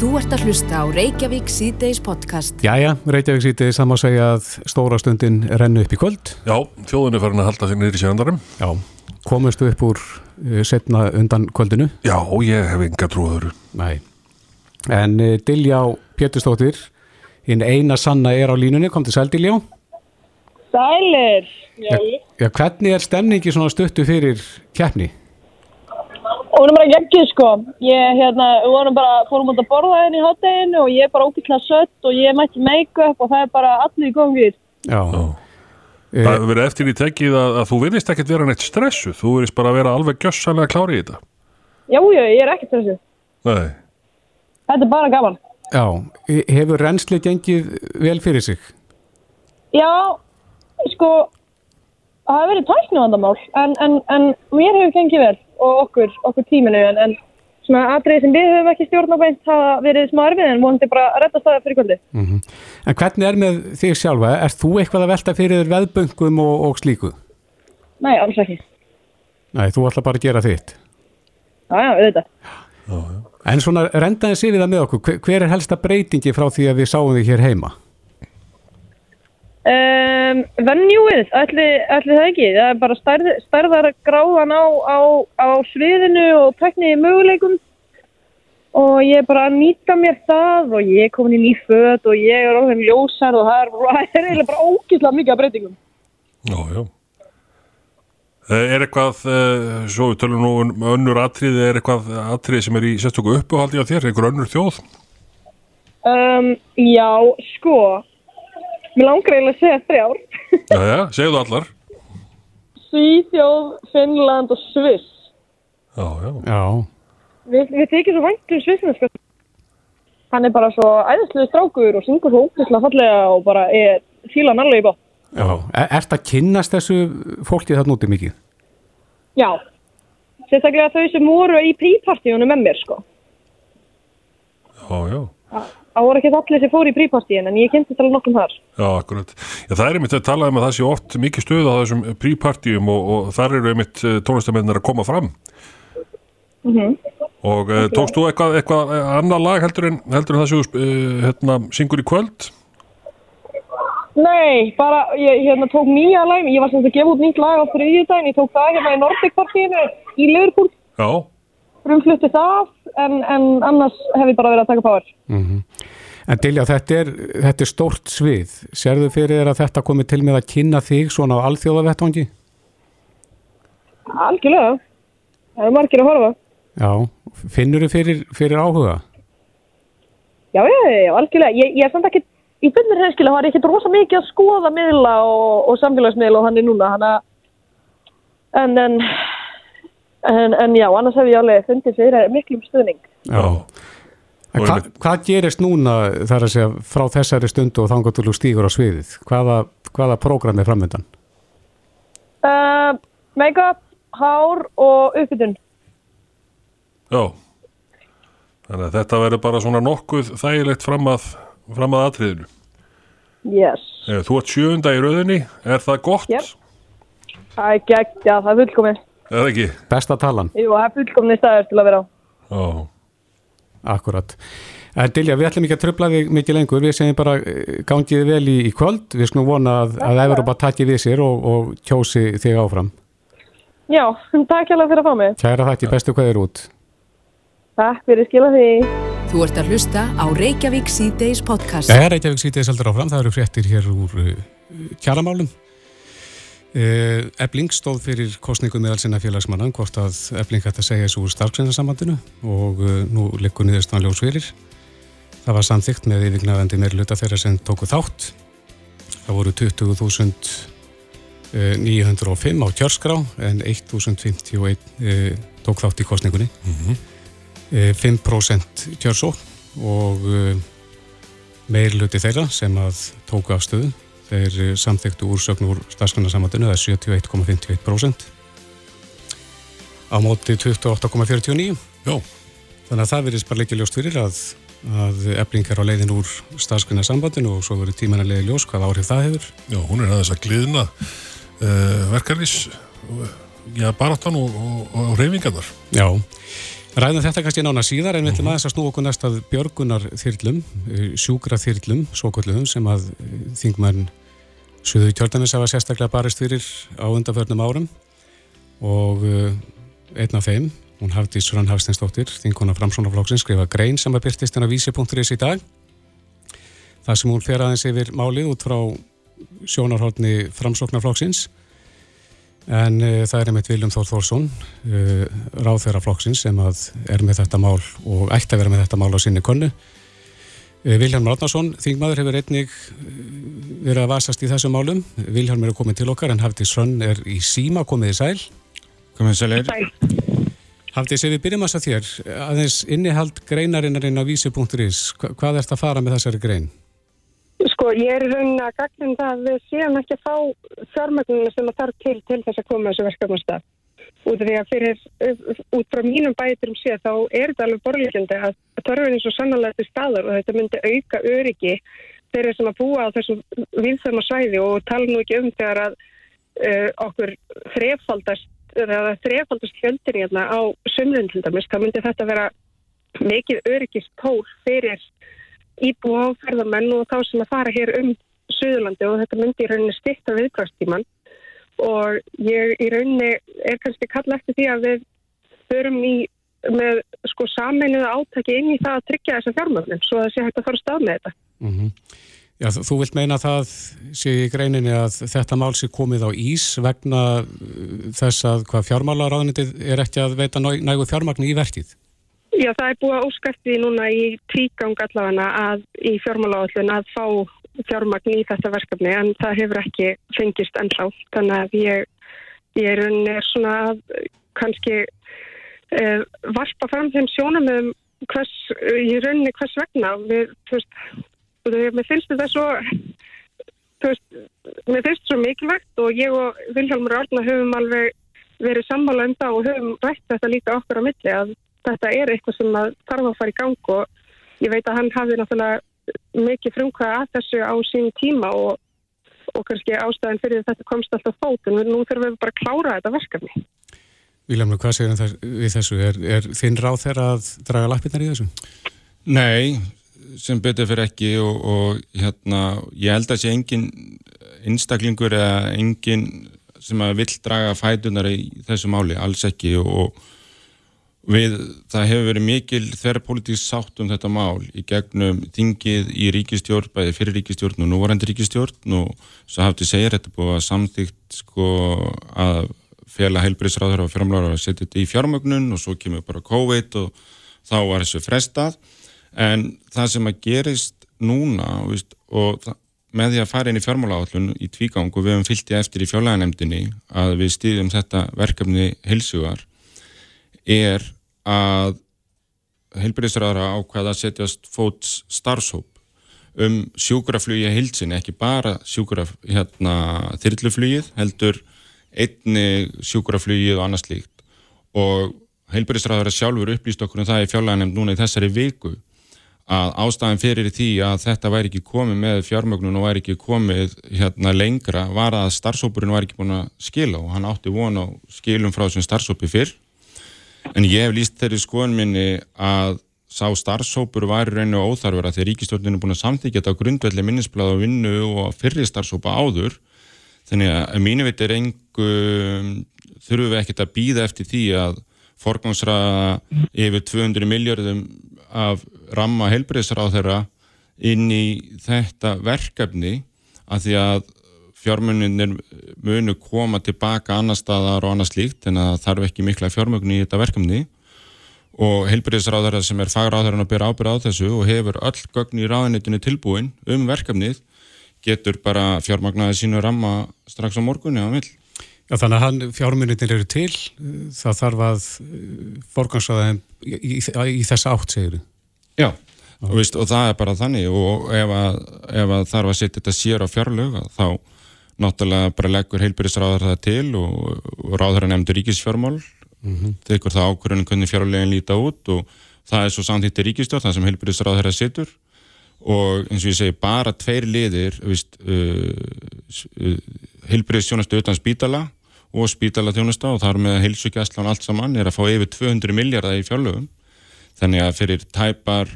Þú ert að hlusta á Reykjavík síðdeis podcast. Jæja, Reykjavík síðdeis, það má segja að stóra stundin rennu upp í kvöld. Já, þjóðin er farin að halda sig niður í sjöðandarum. Já, komustu upp úr uh, setna undan kvöldinu? Já, ég hef enga trúður. Nei. En uh, Diljá Péturstóttir, hinn eina sanna er á línunni, kom til sæl Diljá. Sælir. Já, Já, hvernig er stemningi svona stuttu fyrir keppni? Hún er bara geggið sko. Ég, hérna, við vorum bara, fórum út að borða henni í hotdeginu og ég er bara ógætlega sött og ég mætti make-up og það er bara allir í góðum Já. Eh, Það verið eftir í tekið að, að þú virðist ekkert vera neitt stressu. Þú virðist bara vera alveg gjössanlega klári í þetta. Já, já, ég er ekkert þessu. Nei. Þetta er bara gaman. Já, he- hefur reynsli gengið vel fyrir sig? Já, sko, það hefur verið tæknivandamál en, en, en mér hefur gengið vel og okkur, okkur tíminu en, en svona atriði sem við höfum ekki stjórn á beint hafa verið smá erfið en vonandi bara að redda staðið fyrir kvöldi. Mm En hvernig er með þig sjálfa? Er þú eitthvað að velta fyrir þér veðböngum og, og slíku? Nei, alls ekki. Nei, þú ætla bara að gera þitt. Já, já, auðvitað. En svona rendaði sér við það með okkur, hver, hver er helsta breytingi frá því að við sáum þig hér heima? Um, Venjúið, ætli, ætli það ekki, það er bara stærð, stærðar gráðan á, á, á sviðinu og tekniði möguleikum og ég er bara að nýta mér það og ég er komin í ný föt og ég er orðin ljósar og það er, er eiginlega bara ógislega mikið af breytingum. Já, já. Eh, Er eitthvað, eh, svo við tölum nú um önnur atriði, er eitthvað atriði sem er í sérstöku uppáhaldi á þér, einhver önnur þjóð? Um, já, sko, mér langar eiginlega að segja þrjár. Já, já, segðu allar. Svíþjóð, Finnland og Sviss. Já, já. Já, Við, við þykir svo vænt um Svissina, sko. Hann er bara svo æðislega strákur og syngur svo ógeðslega fallega og bara er fílan alveg í bá. já. Er, ert að kynnast þessu fólki þarna úti mikið? Já. Sérstaklega þau sem voru í prípartíunum með mér, sko. Já, já. Það voru ekki allir sem fóru í prípartíun en ég kynntist alveg nokkum þar. Já, akkurat. Já, það er einmitt að tala um að það sé oft mikið stöð á þessum prípartíum og, og þar eru einmitt tónlistamennar að koma fram. Og uh, tókst þú eitthvað, eitthvað eh, annað lag heldur en, heldur en það þú uh, hérna, syngur í kvöld? Nei, bara, ég hérna, tók nýja lag, ég var sem að gefa út nýtt lag á þriðjudaginn, ég tók það hérna í Nordic-partíinu í Liverpool, Já, frumflutti það, en, en annars hef ég bara verið að taka power. En Dilja, þetta er, þetta er stórt svið. Serðu fyrir þér að þetta komi til með að kynna þig svona á alþjóðavettvangi? Algjörlega, það er margir að horfa. Já, finnur þið fyrir, fyrir áhuga? Já, já, já, algjörlega. Ég, ég er samt ekki, í byrnir hreinskilega var ég ekkert rosa mikið að skoða miðla og, og samfélagsmiðla og hann er núna, hann að, en, en, en, en já, annars hef ég alveg fundið fyrir miklum stuðning. já. Hva, hvað gerist núna þar að segja frá þessari stundu og þú stígur á sviðið? Hvaða, hvaða prógram er framöndan? Uh, Make-up, hár og uppbytun. Já. Þannig að þetta verður bara svona nokkuð þægilegt fram að, fram að atriðinu. Yes. Eh, Þú ert sjöunda í rauðinni, er það gott? Yep. Er gegn, já, það er fullkomið. Er það ekki? Besta talan, Jú, það er fullkomið staður til að vera á. Já. akkurat. En Dilja, við ætlum ekki að tröfla þig mikið lengur, við segjum bara eh, gangið þið vel í, í kvöld, við skulum vona að, að Evropa takki við sér og, og kjósi þig áfram. Já, takk hjá fyrir að fá mig. Kæra þætti, bestu hvað er út. Takk fyrir skila því. Þú ert að hlusta á Reykjavík síðdeis podcast. Það er Reykjavík sítið seldur áfram, það eru fréttir hér úr uh, kjaramálum. Uh, Ebling stóð fyrir kostningu meðal sinna félagsmannan, hvort að Ebling hætti að segja þessu úr starfsgreinasambandinu og uh, nú liggur niðurstaðan ljós fyrir. Það var samþygt með yfirgnafendi meirluta þeirra sem tóku þátt. Það voru 20.905 á kjörskrá en 1.051 uh, tók þátt í kostningunni. Uh, 5% kjörsókn og meirluti þeirra sem að tóku afstöðu þeir eh, samþyktu úrsögn úr starfsgrunarsamandinu, það er 71,51% á móti 28,49 Já. þannig að það verðist bara leikja ljóst fyrir að, að ebling er á leiðin úr starfsgrunarsamandinu og svo verður tíman að leiði ljós hvað áhrif það hefur. Já, hún er aðeins að gliðna uh, verkarlis, já, baráttan og, og, og reyfingarnar. Já, Ræðum þetta kannski nána síðar en við ætlum aðeins að snú okkur næst að björgunar þyrlum, sjúkra þyrlum, svokulluðum sem að þingmenn Suðu kjördanis hafa sérstaklega barist fyrir á undanförnum árum og einn af þeim, hún hafði Srann Hafsteinsdóttir, þingona framsónaflokksins, skrifa grein sem að byrtist hennar vísi.is í dag. Það sem hún fer aðeins yfir málið út frá sjónarhóllni framsóknarflokksins en uh, það er einmitt Viljum Þór Þórsson uh, ráðferðarflokksins sem er með þetta mál og ætti að vera með þetta mál á sinni konu uh, Vilhelm Ráðnarsson þingmaður hefur einnig verið að vasast í þessum málum. Vilhelm er komin til okkar en Hafdís Hrönn er í síma. Komið í sæl komið í sæl. Hafdís, ef við byrjum að það þér aðeins innihald greinarinnar á vísi.is hvað ert að fara með þessari grein? Sko ég er raunin að gagna það að við séum ekki að fá fjármögnuna sem að þarf til til þess að koma þessu verkefnastaf. Út af því að fyrir, út frá mínum bæturum sé þá er þetta alveg borlíkjandi að törfin er svo sannlega til staður og þetta myndi auka öryggi þeirri sem að búa á þessu viðþöma svæði og tala nú ekki um þegar að uh, okkur þrefaldast, eða þrefaldast fjöldir hérna á sömlun til dæmis, þá myndi þetta vera mikið öryggist tól fyrir íbúa á ferðamenn og þá sem að fara hér um Suðurlandi og þetta myndi í rauninni styrta viðkvæmstíman og ég í rauninni er kannski kalla eftir því að við förum í með sko sameinuða átaki inn í það að tryggja þessa fjármögnum svo að það sé hægt að fara stað með þetta. Mm -hmm. Já, þú vilt meina það sé í greininni að þetta mál sé komið á ís vegna uh, þess að hvað fjármálaráðnitið er ekki að veita nægu fjármagnu í verkið? Já, það er búið að óskæfti núna í tvígang allavega að í fjármálaállun að fá fjármagn í þetta verkefni en það hefur ekki fengist ennþá. Þannig að ég, ég er svona að kannski eh, varpa fram þeim sjónum um hvers, í rauninni hvers vegna. Við, þú veist, mér finnst þetta svo, þú veist, mér finnst þetta svo mikilvægt og ég og Vilhelmur Árna höfum alveg verið sammála um það og höfum rætt þetta líka okkur á milli að þetta er eitthvað sem þarf að fara í gang og ég veit að hann hafi náttúrulega mikið frumkvæða að þessu á sín tíma og, og kannski ástæðan fyrir þetta komst alltaf fót en nú þurfum við bara að klára þetta verkefni. Vílamur, hvað segir það við þessu? Er, er þinn ráð þeirra að draga lappirnar í þessu? Nei, sem betur fyrir ekki og, og hérna, ég held að sé engin einstaklingur eða engin sem að vill draga fætunar í þessu máli, alls ekki og Við, það hefur verið mikil þverrapolítisk sátt um þetta mál í gegnum þingið í ríkistjórn, bæði fyrir ríkistjórn og núvarandi ríkistjórn og svo hafði segir þetta búið að samþygt sko að fjalla heilbríðsráður og fjármláður að setja þetta í fjármögnun og svo kemur bara COVID og þá var þessu frestað. En það sem að gerist núna víst, og með því að fara inn í fjármálaállun í tvígang og við hefum fyllt í eftir í fjárlæðanemdini að við stýðum þetta verkefni heilsugar er að heilbyrðisræðara ákvaða að setjast fóts starfshóp um sjúkuraflugi heilsin, ekki bara sjúkuraf, hérna, þyrluflugið heldur einni sjúkuraflugið og annars líkt og heilbyrðisræðara sjálfur upplýst okkur um það í fjárlæðanem núna í þessari viku að ástæðan fyrir því að þetta væri ekki komið með fjármögnun og væri ekki komið hérna lengra var að starfshópurinn var ekki búin að skila og hann átti vona á skilum frá þessum starfshópi fyrr En ég hef líst þeirri skoðun minni að sá starfsópur var reynu óþarfur að því ríkistjórninu er búin að samþykja þetta á grundvelli minnisblad og vinnu og fyrri starfsópa áður. Þannig að mínu veit er engu, þurfum við ekkert að býða eftir því að forgangsraða yfir 200 miljardum af ramma helbreyðsráð þeirra inn í þetta verkefni að því að fjármuninir munu koma tilbaka annar staðar og annars líkt en það þarf ekki mikla fjármögnu í þetta verkefni. Og heilbyrðisráðara sem er fagráðarinn að byrja ábyrða á þessu og hefur öll gögn í ráðanitinu tilbúin um verkefnið getur bara fjármagnaði sínu ramma strax á morgunni á vill. Já þannig að fjármuninir eru til það þarf að forgangsraða í, í, í þessa átt segir þið. Já og, veist, og það er bara þannig og ef að, ef að þarf að setja þetta sér á fjárlög þá náttúrulega bara leggur heilbyrðisráðar það til og, og ráðar að nefndu ríkisfjármál mm -hmm. tekur það ákvörðunum hvernig fjárlegin líta út og það er svo samþýtt í ríkistjórn það sem heilbyrðisráðar það setur og eins og ég segi bara tveir liðir uh, uh, heilbyrðisjónastu utan spítala og spítala þjónusta og þar með heilsugjastlan allt saman er að fá yfir 200 miljardar í fjárlögum. Þannig að fyrir tæpar,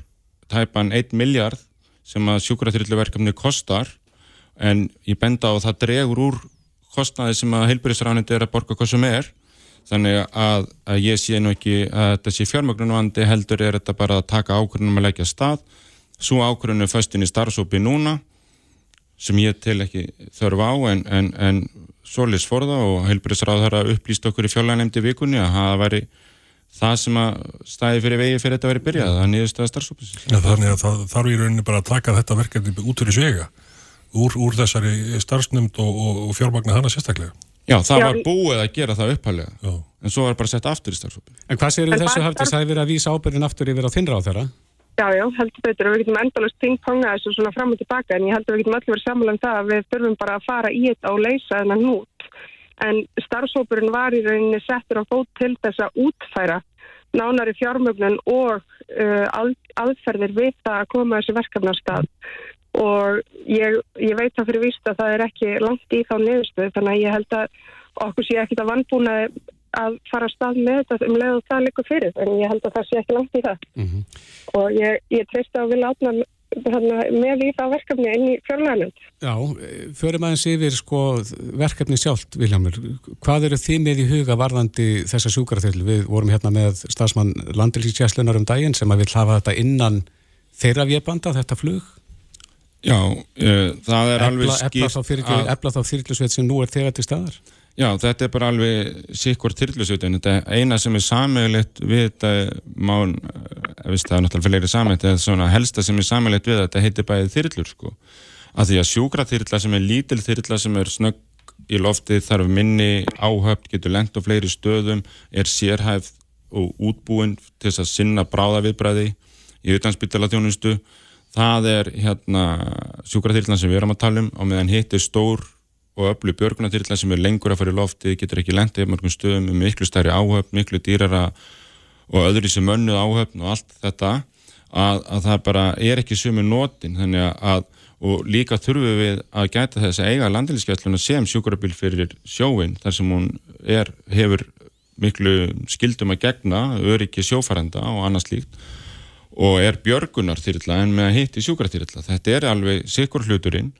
tæpan 1 miljard sem að sjúkraþyrluverkefni kostar en ég benda á að það dregur úr kostnaði sem að heilbyrjusránandi er að borga hvað sem er. Þannig að, að ég sé nú ekki að sé fjármögnunvandi heldur er þetta bara að taka ákvörðunum að leggja stað svo ákvörðunum föstin í starfsópi núna sem ég til ekki þörf á en, en, en Solis Forða og heilbyrjusráðara upplýst okkur í fjárlægnemdi vikunni að það væri það sem að stæði fyrir vegi fyrir þetta að vera byrjað, það nýðust að starfsópi ja, Þannig að það þarf í rauninni bara að taka þetta verkefni út fyrir svega úr, úr þessari starfsnumd og, og, og fjármagna hana sérstaklega. Já, það Já. var búið að gera það upphælega en svo var bara sett aftur í starfsópi En hvað séu þessu að það hefur verið að vísa ábyrgin aftur yfir á þinnra á þeirra? Já, já, heldur betur. Og við getum endalust ping-ponga þessu svona fram og tilbaka en ég held að við getum allir verið samanlega um það að við þurfum bara að fara í þetta og leysa þennan nút en starfsópurinn var í rauninni settur á fót til þess að útfæra nánari fjármögnun og uh, að, aðferðir við það að koma þessi verkefnarstað og ég, ég veit það fyrir víst að það er ekki langt í þá neðustu þannig að ég held að okkur sé ekki það vannbúna að fara að stað með þetta um leið og það likur fyrir en ég held að það sé ekki langt í það mm -hmm. og ég, ég treysta að vilja átna með í það verkefni inn í fjárlæðanönd. Já, förum aðeins yfir sko, verkefni sjálft, Viljámur. Hvað eru þið með í huga varðandi þessa sjúkarþöld? Við vorum hérna með stafsmann landilíksjæslunar um daginn sem að vil hafa þetta innan þeirra vébanda, þetta flug. Já, uh, það er ebla, alveg skýrt að... Ebla þá þyrklusveit sem nú er þegar til staðar? Já, þetta er bara alveg sikkur en þetta eina sem er sammeðilegt við þetta má, ég veist það er náttúrulega fleiri sammeðilegt, þetta er svona helsta sem er sammeðilegt við þetta heitir bæðið þyrlur sko. Að því að sjúkra þyrla sem er lítil þyrla sem er snögg í lofti þarf minni áhöfn, getur lengt á fleiri stöðum, er sérhæfð og útbúinn til þess að sinna bráðaviðbræði í utanspítala þjónustu það er hérna sjúkraþyrlan sem við erum að tala um og meðan hitt er stór og öllu björgunarþyrlan sem er lengur að fara í lofti getur ekki lendið mörgum stöðum með miklu stærri áhöfn, miklu dýrara og öðru sem mönnuð áhöfn og allt þetta að, að það bara er ekki sumi nótin að og líka þurfum við að gæta þess að eiga landilískjætluna sem sjúkarabil fyrir sjóin þar sem hún er, hefur miklu skildum að gegna öryggi sjófarenda og annað slíkt og er björgunarþyrla en með að hitti sjúkaraþyrla. Þetta er alveg sikur hluturinn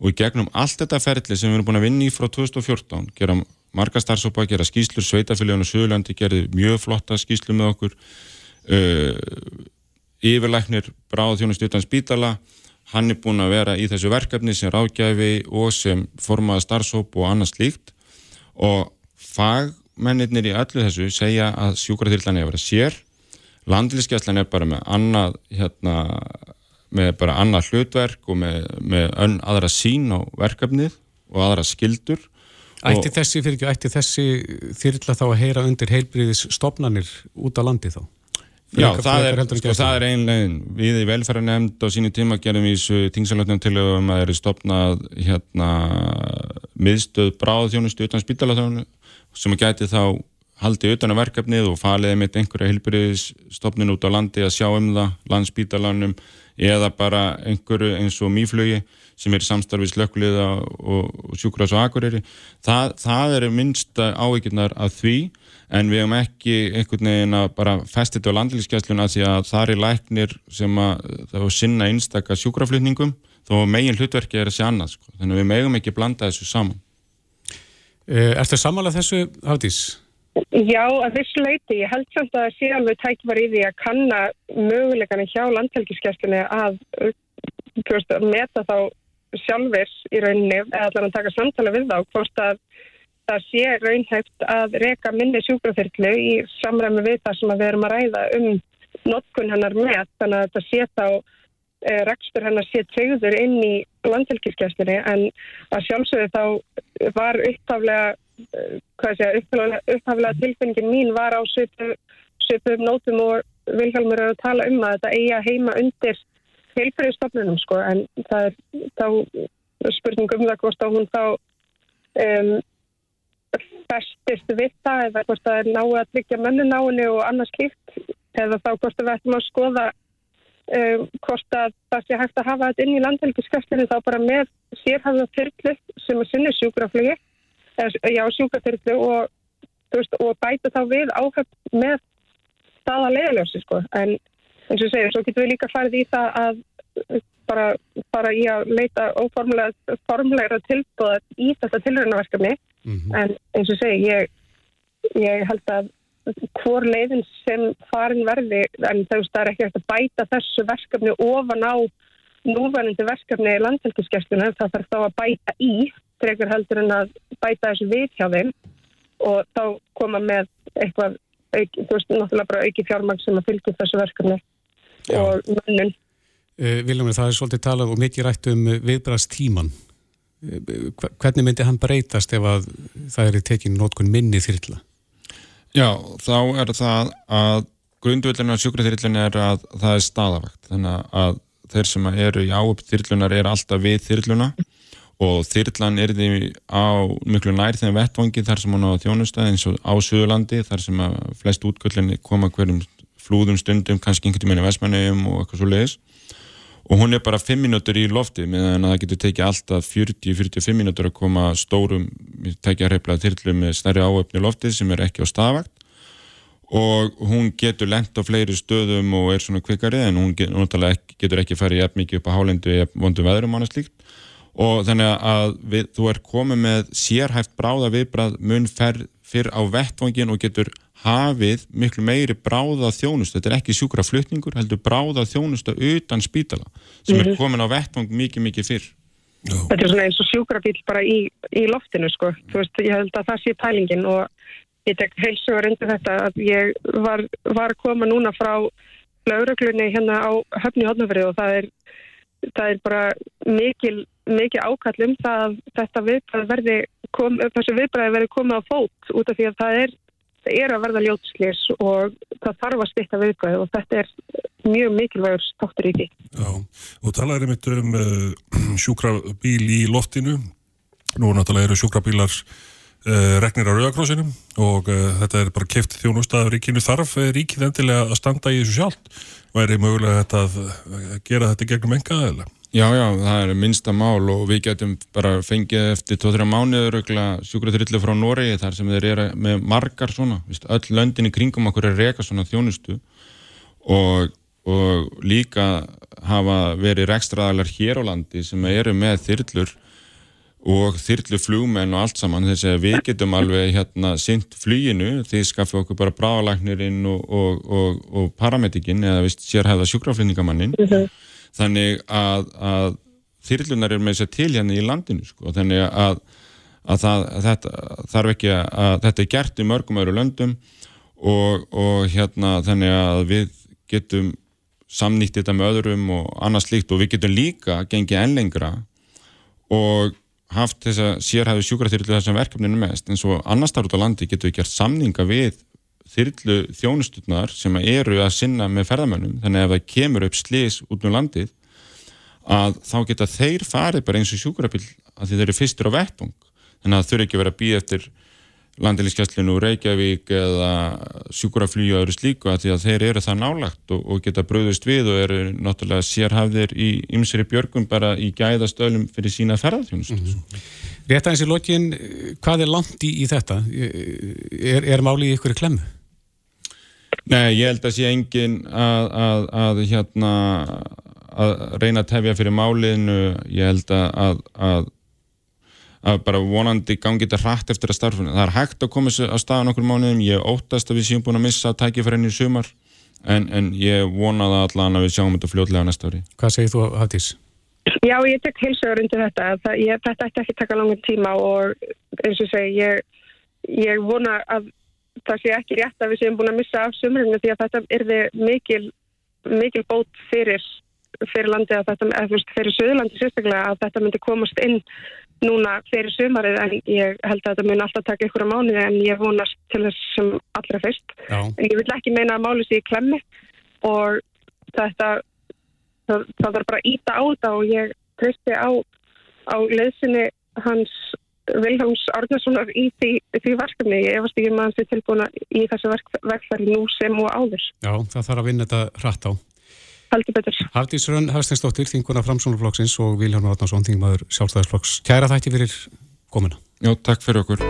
og í gegnum allt þetta ferli sem við erum búin að vinni frá 2014, gera marga starfsópa, gera skýslur, sveitafélaginu Suðurlandi gerði mjög flotta skýslu með okkur uh, yfirlæknir bráð þjónust utan spítala hann er búin að vera í þessu verkefni sem ráðgæfi og sem formaða starfsóp og annað slíkt. Og fagmennir í öllu þessu segja að sjúkraþyrlan er að vera sér landlískjæslan er bara með annað hérna með bara annað hlutverk og með, með önn aðra sín á verkefnið og aðra skildur Ætti þessi, fyrir ekki, ætti þessi þyrla þá að heyra undir heilbriðis stopnarnir út á landi þá? Já, það er, sko, það er einlegin við í velferðarnemnd á sínu tíma gerum við tingsalöfnum til að það eru stopnað hérna miðstöð bráðþjónustu utan spítalaþjónu sem að gæti þá haldið utan á verkefnið og faliði mitt einhverja heilbriðisstopnin út á landi að sjá um það, landspítalanum eða bara einhverju eins og mýflögi sem er samstarfið slökkuliða og, sjúkras og akureyri það, það eru minnsta ávíkjurnar að því en við hefum ekki einhvern veginn að bara festi þetta á landlýskjæsluna því að það er læknir sem að það var sinna einstakka sjúkraflutningum þó megin hlutverki er að sé annað sko. þannig að við megum ekki blanda þessu saman eh, Er þetta samanlega þessu, Hafdís? Já, að þessu leiti, ég held samt að sé alveg tækvar í því að kanna möguleikana hjá landhelgiskestunni að, að meta þá sjálfur í rauninni eða allar að taka samtala við þá hvort að það sé raunhægt að reka minni sjúkrafyrklu í samræmi við það sem við erum að ræða um notkun hennar með. Þannig að þetta sé þá e, rekstur hennar sé treyður inn í landhelgiskestunni en að sjálfsögðu þá var upptaflega upphaflega tilfinningin mín var á svipum nótum og Vilhelmur er að tala um að þetta eiga heima undir heilfriðstofnunum sko en það er þá spurning um það hvort að hún þá um, festist við það eða hvort er náðu að tryggja mönnunáinu og annars líkt eða þá hvort við ættum að skoða um, hvort að það sé hægt að hafa þetta inn í landhelgiskastinu þá bara með sérhafða fyrklu sem er sinni sjúkraflögi já, sjúkaþyrlu og, veist, og bæta þá við áhöfn með staða leiðaljósi sko. en eins og segja, svo getum við líka farið í það að bara, bara í að leita óformlegra tilbúða í þetta tilröðnaverkefni mm -hmm. en eins og segja, ég, ég held að hvor leiðin sem farin verði en það er ekki eftir að bæta þessu verkefni ofan á núverðandi verkefni í landhelgiskerstuna það þarf þá að bæta í frekar heldur en að bæta þessu við hjá þeim og þá koma með eitthvað, auki, þú veist, náttúrulega bara auki fjármang sem að fylgja þessu verkefni Já. og mönnun. Uh, Viljum, það er svolítið talað og mikið rætt um viðbrast-tíman. Uh, hvernig myndi hann breytast ef að það er tekinn nótkun minni þyrla? Já, þá er það að grundvöldinu á sjúkraþyrlun er að það er staðavakt, þannig að þeir sem eru í áöp þyrlunar er alltaf við þyrluna og þyrlan er því á miklu nær þegar vettvangi þar sem hún á þjónustæði eins og á Suðurlandi þar sem að flest útgöldinni koma hverjum flúðum stundum, kannski einhvern veginn í Vestmannegum og eitthvað svo leiðis og hún er bara 5 minútur í lofti meðan það getur tekið alltaf 40-45 minútur að koma stórum tekja hreiflega þyrlu með stærri áöfni lofti sem er ekki á stafakt. Og hún getur lengt á fleiri stöðum og er svona kvikari en hún getur ekki, getur ekki farið mikið upp á hálendu eða vondu veðrum annars líkt og þannig að við, þú er komið með sérhæft bráða viðbráð mun fyrr á vettvangin og getur hafið miklu meiri bráða þjónustu, þetta er ekki sjúkra flutningur heldur bráða þjónustu utan spítala sem er mhm. komin á vettvang mikið mikið fyrr Já. Þetta er svona eins og sjúkra bíl bara í, í loftinu sko, þú veist, ég held að það sé pælingin og ég tek heilsugur undir þetta að ég var, var að koma núna frá lauruglunni hérna á höfni hodnafrið og það er, það er bara mikil mikið ákall um það að þetta viðbræð verði, kom, þessu viðbræði verði komið á fót út af því að það er, það er að verða ljótslis og það þarf að styrta viðbræði og þetta er mjög mikilvægur státtur í því. Já, og talaður einmitt um uh, sjúkrabíl í loftinu, nú náttúrulega eru sjúkrabílar uh, reknir á Rauðakrósinum og uh, þetta er bara keft þjónustæður ríkinu þarf ríkið endilega að standa í þessu sjálf, væri mögulega að uh, gera þetta gegnum engaðilega? Já, já, það er minnsta mál og við getum bara fengið eftir 2-3 mánuður sjúkraþrillu frá Nóri þar sem þeir eru með margar svona, Vist, öll löndin í kringum okkur er reka svona þjónustu og, og líka hafa verið rekstraðalar hér á landi sem eru með þyrllur og þyrlu flugmenn og allt saman. Þess að við getum alveg hérna sint fluginu. Því skaffu okkur bara brálagnirinn og, og, og, paramedikinn eða sérhæða sjúkraflutningamannin. Mm -hmm þannig að, að þyrlunar er með þess að til hérna í landinu sko. þannig að, að, það, að þetta þarf ekki að þetta er gert í mörgum öru löndum og, og hérna þannig að við getum samnýtt þetta með öðrum og annars líkt og við getum líka gengið ennlengra og haft þess að sérhæðu sjúkraþyrlu þessum verkefninu mest en svo annars þar út á landi getum við gert samninga við þyrlu þjónustutnar sem eru að sinna með ferðamönnum þannig að ef það kemur upp slis út um landið að þá geta þeir farið bara eins og sjúkurabill að þeir eru fyrstur á vettung þannig að það þurfi ekki verið að býða eftir landinlískjastlinu úr Reykjavík eða sjúkuraflýju og öðru slíku að því að þeir eru það nálagt og, og geta bröðust við og eru náttúrulega sérhafðir í ymseri björgum bara í gæðastölum fyrir sína ferðarþjónustu. Mm -hmm. Rétt aðeins í lokin, hvað er langt í, þetta? Er, er málið í ykkur klemmu? Nei, ég held að sé engin að, að, að, hérna, að reyna að tefja fyrir máliðinu, ég held að að bara vonandi gangi þetta hrætt eftir að starfuna. Það er hægt að koma að staða nokkur mánuðum, ég óttast að við séum búin að missa tækifærinni í sumar en, en ég vona það allan að við sjáum þetta fljóðlega næsta ári. Hvað segir þú Hafdís? Já, ég tek heilsugur undir þetta. Það, ég, þetta ætti ekki taka langan tíma og eins og segi, ég, ég vona að það sé ekki rétt að við séum búin að missa af sumrinu því að þetta erði mikil, mikil bót fyrir, fyrir landi að þetta, eða fyrir söðurlandi sérstaklega að þetta myndi komast inn núna fyrir sumarið en ég held að þetta mun alltaf taka ykkur á mánu en ég vonast til þess sem allra fyrst. Já. En ég vil ekki meina að málu sér í klemmi og þetta, það, það var bara íta á þetta og ég treysti á, á leðsinni hans Viljáms Árnarssonar í því, því verkefni. Ég efast ekki maður sem er tilbúin í þessu verkfæri nú sem og áður. Já, það þarf að vinna þetta hratt á. Haldur betur. Hafdís Rönn Hafsteinsdóttir, þinguna Framsónaflokksins og Vilján Árnarsson, þingmaður sjálfstæðisflokks. Kæra þætti fyrir komuna. Já, takk fyrir okkur.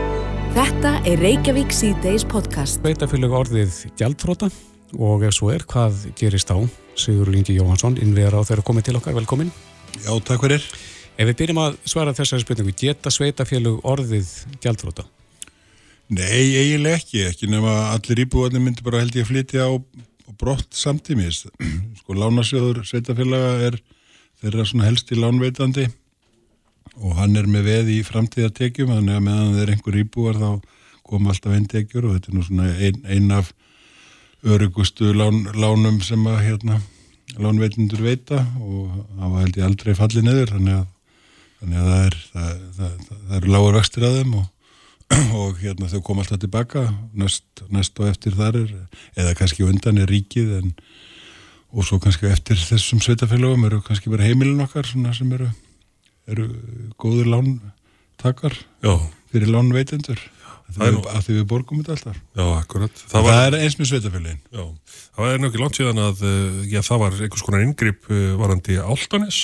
Þetta er Reykjavík C-Days podcast. Sveitafélög orðið gjaldfróta og ef svo er, hvað gerist á? Sigur Lingi Jóhansson, innviðar á þeirra komið til okkar, velkomin. Já, takk fyrir. Ef við byrjum að svara þessari spurningu, geta sveitafélög orðið gjaldfróta? Nei, eiginlega ekki, ekki nema allir íbúðarnir myndi bara held ég að flytja á, á brott samtímis. Sko, lánasjóður sveitafélaga er þeirra svona helsti lánveitandi og hann er með veð í framtíðartekjum, þannig að meðan þeir einhver íbúar þá kom alltaf einn tekjur og þetta er nú svona einn ein af örugustu lán, lánum sem að hérna lánveitindur veita og það var held ég aldrei fallið niður þannig að, þannig að það er það, það, það, það eru lágur vextir að þeim og, og hérna þau kom alltaf tilbaka. Næst, næst og eftir þar er eða kannski undan er ríkið en, og svo kannski eftir þessum sveitafélagum eru kannski bara heimilin okkar sem eru eru góður lántakar Já. fyrir lánveitendur. Það er að því við borgum þetta alltaf. Já, það, var, er eins með sveitafélagin það var ekki langt síðan að uh, já, það var einhvers konar inngrip uh, varandi Áltanes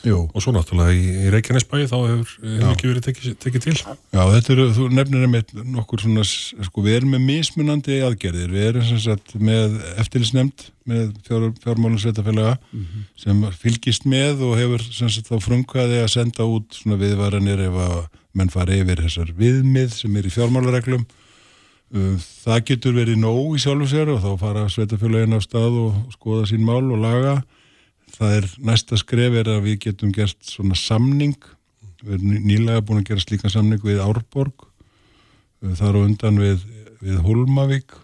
Jú. og svo náttúrulega í, í Reykjanesbæi þá hefur uh, ekki verið tekið teki til. Já, þetta eru, þú nefnir einmitt nokkur svona, sko, við erum með mismunandi aðgerðir, við erum sem sagt með eftirlisnemnd með fjár, fjármálum sveitafélaga sem fylgist með og hefur sem sagt þá frumkvæði að senda út svona viðvaranir ef að menn fara yfir þessar viðmið sem er í fjármálareglum. Uh, það getur verið nóg í sjálfu sér og þá fara sveitafélagin á stað og skoða sín mál og laga það er næsta skref er að við getum gert svona samning. Við erum nýlega búin að gera slíka samning við Árborg. Uh, þar á undan við, við Holmavík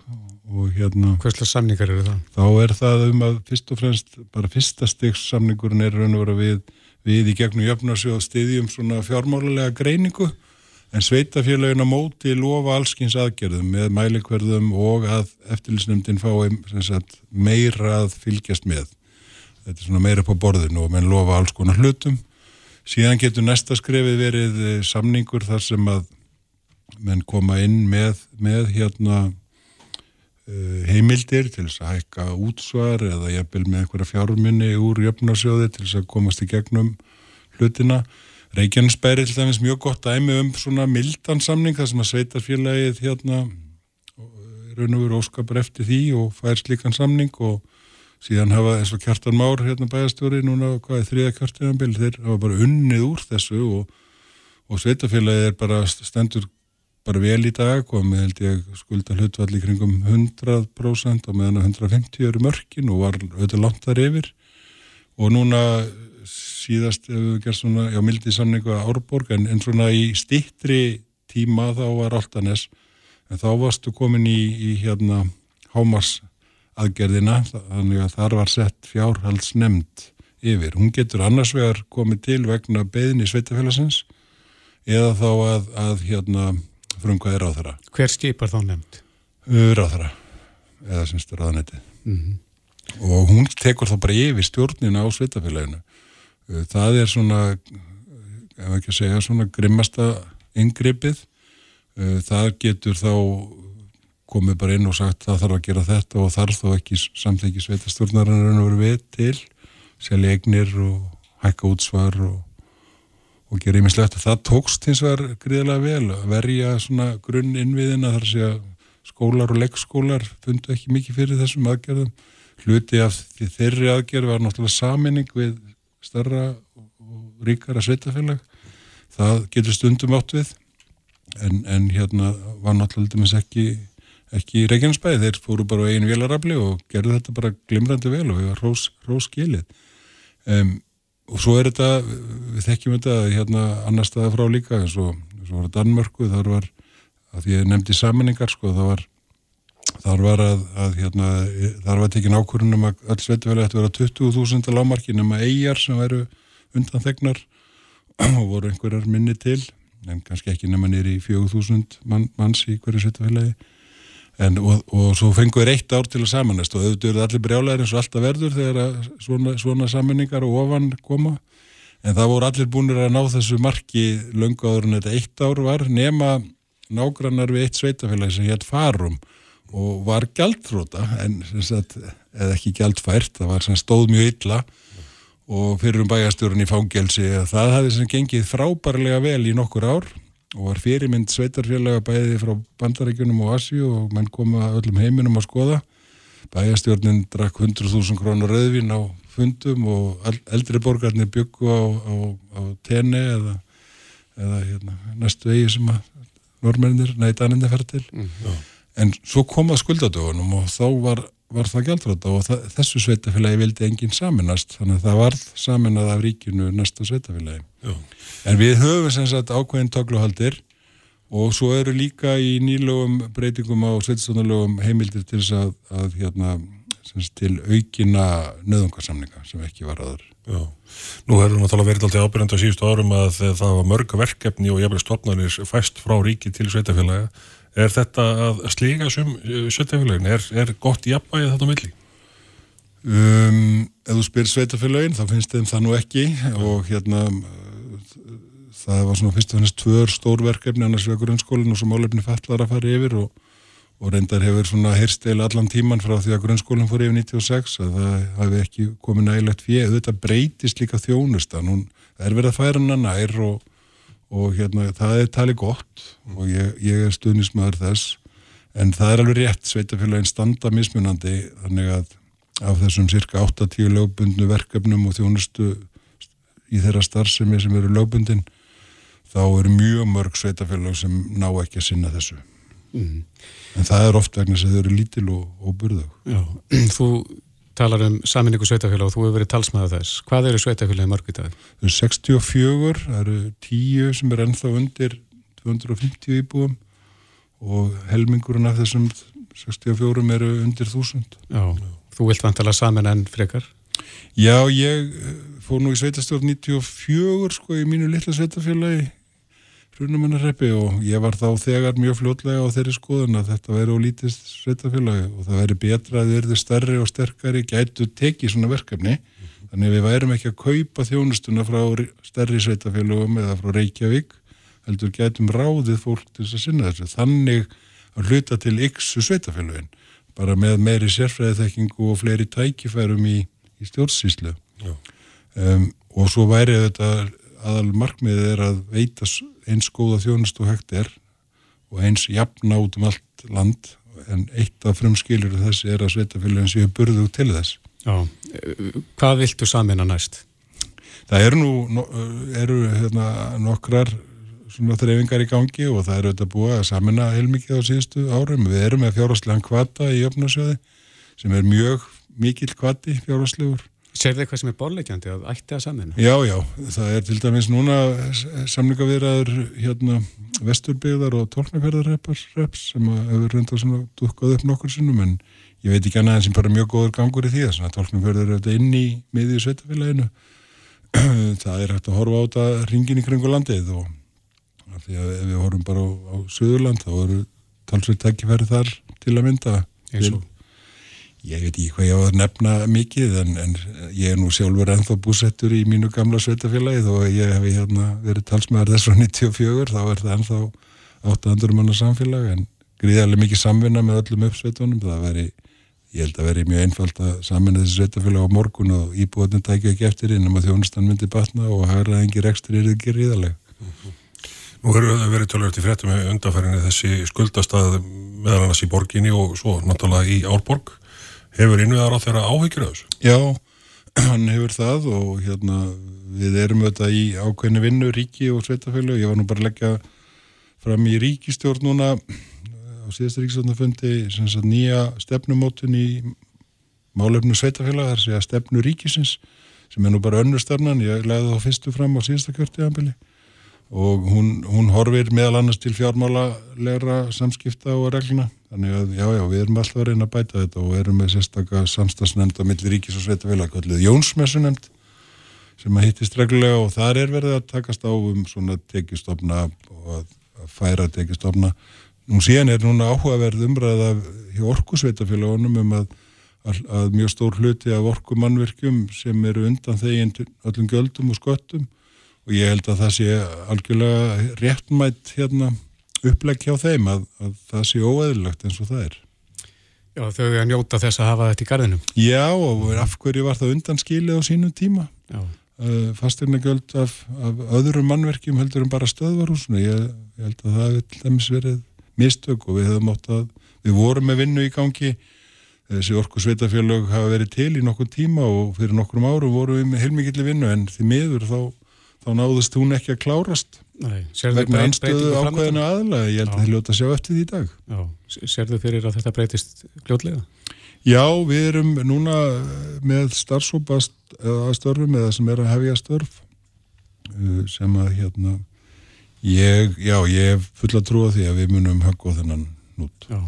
og hérna Hverslega samningar eru það? þá er það um að fyrst og fremst bara fyrsta stigs samningurinn er raun og vera við, við í gegnum jöfnarsjóð stiðjum svona fjármálulega greiningu en sveitafélagin á móti lofa allskins aðgerðum með mælikverðum og að eftirlisnefndin fái meira að fylgjast með þetta er svona meira på borðinu og menn lofa alls konar hlutum síðan getur næsta skrefið verið eh, samningur þar sem að menn koma inn með, með hérna uh, heimildir til þess að hækka útsvar eða jafnvel með einhverja fjármunni úr jöfnarsjóði til þess að komast í gegnum hlutina. Reykjanesbæri til dæmis mjög gott dæmi um svona mildan samning þar sem að sveitarfélagið hérna raun og veru óskapar eftir því og fær slíkan samning og síðan hafa eins og Kjartan Már hérna bæjastjóri núna hvað er þriða kjartinanbíl þeir hafa bara unnið úr þessu og, og sveitafélagið er bara stendur bara vel í dag komið held ég skulda hlutvall í kringum 100% og meðan að 150 eru mörkin og var auðvitað langt þar yfir. Og núna síðast hefur við gert svona, já, mildi samningu að Árborg en, en svona í stittri tíma þá var Altanes en þá varstu komin í, í hérna Hámars aðgerðina þannig að þar var sett fjárhaldsnemnd yfir. Hún getur annars vegar komið til vegna beðin í sveitafélagsins eða þá að, að hérna frumkvæði ráðara. Hver skipar þá nefnd? Ráðara eða semst ráðanetti. Mm Og hún tekur þá bara yfir stjórnina á sveitafélaginu. Það er svona, ef ekki að segja, svona grimmasta yngrippið. Það getur þá komið bara inn og sagt það þarf að gera þetta og þarf þá ekki samþengi sveitastjórnarinn að vera við til, selja eignir og hækka útsvar og, og gera ímislegt. Það tókst hins vegar gríðilega vel að verja svona grunn innviðina þar sé að skólar og leggskólar fundu ekki mikið fyrir þessum aðgerðum. Hluti af þeirri aðgerð var náttúrulega saminning við starra og ríkara sveitafélag. Það getur stundum átt við en, en hérna var náttúrulega ekki ekki í Reykjanesbæði, þeir fóru bara á einu vélarafli og gerðu þetta bara glimrandi vel og við varum rós, rós skilið. Um, og svo er þetta við þekkjum þetta hérna annar staða frá líka eins og, var Danmörku þar var, að ég nefndi samanningar sko, það var þar var að, að hérna, þar var tekin ákvörunum að öll sveitufæli ætti að vera 20.000 að lámarki nema eigjar sem væru undan þegnar og voru einhverjar minni til en kannski ekki nema nýri í 4.000 mann, manns í hverju sveitufælagi En, og, og svo fengur við eitt ár til að samanast og auðvitað eru allir brjálæðir eins og alltaf verður þegar svona, svona samanningar og ofan koma. En það voru allir búinir að ná þessu marki löngu áður en þetta eitt ár var nema nágrannar við eitt sveitafélag sem hétt Farum og var gjaldfróta en sagt, eða ekki gjaldfært, það var sem stóð mjög illa og fyrir um bæjastjórun í fangelsi það hafði sem gengið frábærlega vel í nokkur ár og var fyrirmynd sveitarfélaga bæði frá bandarækjunum og Asju og menn koma öllum heiminum að skoða. Bæjastjórnin drakk 100.000 krónur rauðvin á fundum og eldri borgarnir byggu á, á, á tenni eða, eða hérna, næstu eigi sem að normennir, nei, daninni fer til. Mm, en svo komað skuldadögunum og þá var, var það gældráta og það, þessu sveitafélagi vildi enginn saminast þannig að það varð saminað af ríkinu næsta sveitafélagi Já. en við höfum sem sagt ákveðin togluhaldir og svo eru líka í nýlögum breytingum á sveitstofnulögum heimildir til þess að, að hérna, til aukina nöðungarsamninga sem ekki var aður. Já, nú hefur náttúrulega verið alltaf ábyrjandi á síðustu árum að það var mörg verkefni og jafnveg stopnarnir fæst frá ríki til sveitafélaga. Er þetta að slíka eh, sveitafélagin? Er, er gott jafnvægið þetta milli? Um, ef þú spyrir sveitafélagin þá finnst þeim það nú ekki og hérna það var svona fyrst og fannst tvör stórverkefni annars við grunnskólinn og svo málefni fallar að fara yfir og, og reyndar hefur svona heyrsteil allan tíman frá því að grunnskólinn fór yfir 96 að það hafi ekki komið nægilegt fyrir, þetta breytist líka þjónustan, hún er verið að færa hana nær og, og hérna það er talið gott og ég, ég er stuðnismæður þess en það er alveg rétt, sveitafélagin standa mismunandi þannig að af þessum cirka 8-10 lögbundnu verkefnum og þjónustu í þeirra starfsemi sem eru lögbundin þá eru mjög mörg sveitafélag sem ná ekki að sinna þessu. Mm. En það er oft vegna sem þau eru lítil og, og burðug. Já, þú talar um saminningu sveitafélag og þú hefur verið talsmaður þess. Hvað eru sveitafélagi mörg í dag? Það eru 64, það eru 10 sem er ennþá undir 250 íbúum og helmingurinn af þessum 64 eru undir 1000. Já, þú vilt vantala samin enn frekar? Já, ég fór nú í sveitastjórn 94 sko í mínu litla sveitafélagi hrunumannarreppi og ég var þá þegar mjög fljótlega á þeirri skoðun að þetta væri ólítist sveitafélagi og það væri betra að þau erðu stærri og sterkari gætu tekið svona verkefni. Mm -hmm. þannig við værum ekki að kaupa þjónustuna frá stærri sveitafélagum eða frá Reykjavík heldur gætum ráðið fólk til þess að sinna þessu. Þannig að hluta til yksu sveitafélagin bara með meiri sérfræðiþekkingu og fleiri tækifærum í, í stjórnsýslu. Um, og svo væri þetta aðal markmiðið er að veita eins góða þjónust og hægt er og eins jafna út um allt land en eitt af frumskilur þessi er að sveitafélagin séu burðu til þess. Já, hvað viltu samina næst? Það eru nú eru, hérna, nokkrar svona þreyfingar í gangi og það eru auðvitað búið að samina heilmikið á síðustu árum. Við erum með fjárháslegan kvata í öfnasjöði sem er mjög mikil kvati fjárháslegur Þið eitthvað sem er borleikjandi að ætti að samina? Já, já, það er til dæmis núna samlingavirðar hérna vesturbyggðar og tólknarferðarreps sem hefur reyndað svona dukkað upp nokkur sinnum en ég veit ekki annað en sem bara mjög góður gangur í því að tólknarferðar er þetta inn í miðið sveitafélaginu það er hægt að horfa á þetta ringin í kringu landið og því að ef við horfum bara á, á Suðurland þá eru talsveit tækifæri þar til að mynda eins og Ég veit ekki hvað ég á að nefna mikið en, en ég er nú sjálfur ennþá búsettur í mínu gamla sveitafélagið og ég hef hérna, verið talsmaður þess frá 94 þá er það ennþá 800 manna samfélag en gríðarlega mikið samvinna með öllum uppsveitunum það veri, ég held að veri mjög einfalt að samvinna þessi sveitafélag á morgun og íbúðin tækja ekki eftir innum að þjónustan myndi batna og hagra engi rekstur er ekki gríðarlega. Mm -hmm. Nú hefur verið tölvöld í fréttum með undarfærinni þessi skuldastað meðal annars í borginni og svo náttúrulega í Árborg Hefur innviðar á þeirra áhyggjur af þessu? Já, hann hefur það og hérna við erum auðvitað í ákveðinu vinnu, ríki og sveitafélög. Ég var nú bara að leggja fram í ríkistjórn núna á síðasta ríkistjórnafundi nýja stefnumótun í málefnu sveitafélag, þar sé að stefnu ríkisins sem er nú bara önnur stefnan. Ég legði þá fyrstu fram á síðasta kjörtíðanbili og hún, hún horfir meðal annars til fjármála samskipta og regluna þannig að já, já, við erum alltaf að reyna að bæta þetta og erum með sérstaklega samstagsnefnd á milli ríkis og sveitafélag, kallið Jónsmessunemnd sem að hittist reglulega og þar er verið að takast á um svona tekistofna og að, að færa tekistofna. Nú síðan er núna áhugaverð umræða hjá orkusveitafélagunum um að, að, að mjög stór hluti af orkumannverkjum sem eru undan þeginn öllum göldum og sköttum og ég held að það sé algjörlega réttmætt hérna upplegg hjá þeim að, að það sé óeðlilegt eins og það er. Já, þau að njóta þess að hafa þetta í gardinum. Já, og af hverju var það undanskilið á sínum tíma? Já. uh, fastegnagjöld af, af öðrum mannverkjum heldur en bara stöðvarhúsinu. Ég, ég held að það hefði til dæmis verið mistök og við hefum átt að, við vorum með vinnu í gangi, þessi orku sveitafélög hafa verið til í nokkur tíma og fyrir nokkrum árum vorum við með heilmikilli vinnu en því miður þá, þá náðust hún ekki að klárast. Vegna anstöðu ákveðinu aðlega, ég held að þið ljóta að sjá eftir því í dag. Já, sérðu fyrir að þetta breytist gljótlega? Já, við erum núna með starfsópast eða störfum eða sem er að hefja störf uh, sem að hérna ég, já, ég hef fulla trú á því að við munum högg á þennan nút. Já.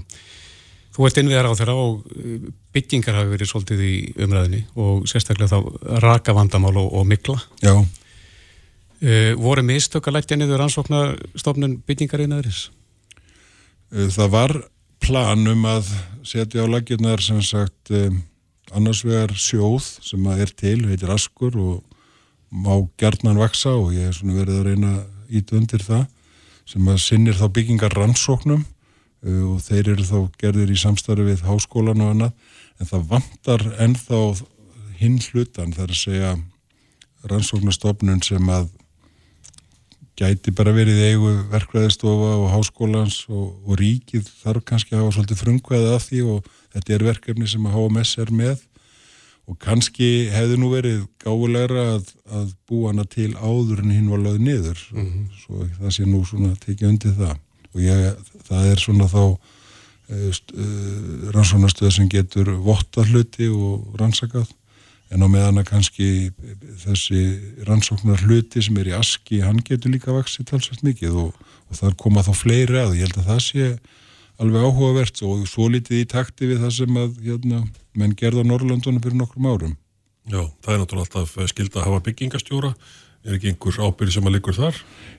Þú ert innviðar á þeirra og uh, byggingar hafi verið svolítið í umræðinni og sérstaklega þá raka vandamál og, og mikla. Já. Uh, voru mistök að leggja niður ansvoknastofnun byggingar einaðuris? Uh, það var plan um að setja á laginnar sem sagt um, annars vegar sjóð sem að er til, heitir Askur og má gerðnan vaksa og ég er svona verið að reyna ít undir það sem að sinnir þá byggingar rannsóknum uh, og þeir eru þá gerðir í samstarfi við háskólan og annað en það vantar ennþá hinn hlutan þar að segja rannsóknastofnun sem að gæti bara verið eigu verkvæðistofa og háskólans og, og ríkið þarf kannski að hafa svolítið frumkvæðið af því og þetta er verkefni sem að HMS er með. Og kannski hefði nú verið gáðulegra að, að búa hana til áður en hinn var lögð niður. Mm -hmm. svo það sé nú svona tekið undir það. Og ég, það er svona þá uh, uh, rannsónastöð sem getur votta hluti og rannsakað en á meðan að kannski þessi rannsóknar hluti sem er í aski, hann getur líka vaksið talsvægt mikið og, og þar koma þá fleiri að, ég held að það sé alveg áhugavert og svo litið í takti við það sem að hérna, menn gerða á Norrlöndunum fyrir nokkrum árum. Já, það er náttúrulega alltaf skild að hafa byggingastjóra Er ekki einhver ábyrði sem að liggur þar?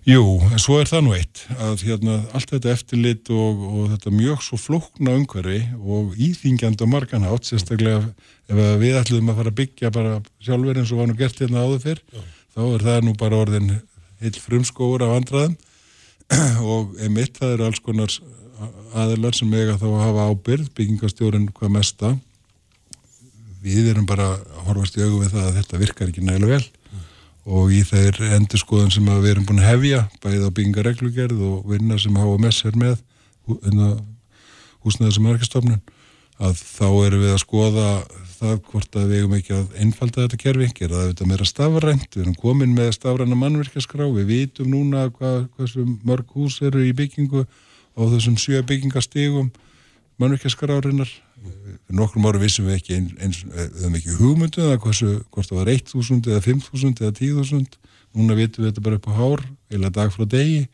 Jú, en svo er það nú eitt að hérna, allt þetta eftirlit og, og þetta mjög svo flókna umhverfi og íþingjandi á margan átt, sérstaklega ef við ætlum að fara að byggja bara sjálfur eins og var nú gert hérna áður fyrr, Já. þá er það nú bara orðin heil frumskóur af andraðum og emitt það eru alls konar aðelar sem eiga þá að hafa ábyrð, byggingastjórin hvað mesta. Við erum bara að horfast í augu við það að þetta virkar ekki nægilega vel og í þeir endur skoðan sem við erum búin að hefja bæðið á byggingareglugerð og vinna sem HMS er með hérna, húsnaðar sem örkistofnun að þá erum við að skoða það hvort að við eigum ekki að einfalda þetta kerfi, gera það auðvitað meira stafrænt. Við erum komin með stafræna mannverkaskrá við vitum núna hvað, hvað mörg hús eru í byggingu á þessum sjö byggingastígum mannverkjaskrárinnar nokkrum ára vissum við ekki eins, höfum ekki hugmyndu eða hversu, hvort það var 1.000 eða 5.000 eða 10.000 núna vitum við þetta bara upp á hár eða dag frá degi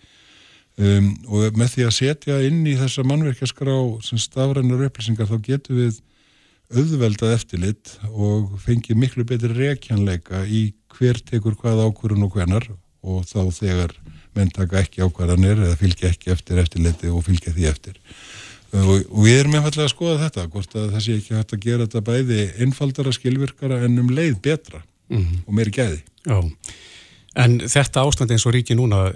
um, og með því að setja inn í þessa mannverkjaskrá sem stafrænar upplýsingar þá getum við auðveldað eftirlit og fengið miklu betri rekjanleika í hver tekur hvað ákvörun og hvenar og þá þegar menn taka ekki ákvarðanir eða fylgja ekki eftir eftirliti og fylgja því eftir. Og, og við erum einfallega að skoða þetta hvort að það sé ekki hægt að gera þetta bæði einfaldara, skilvirkara en um leið betra mm -hmm. og meiri gæði. Já, en þetta ástand eins og ríki núna,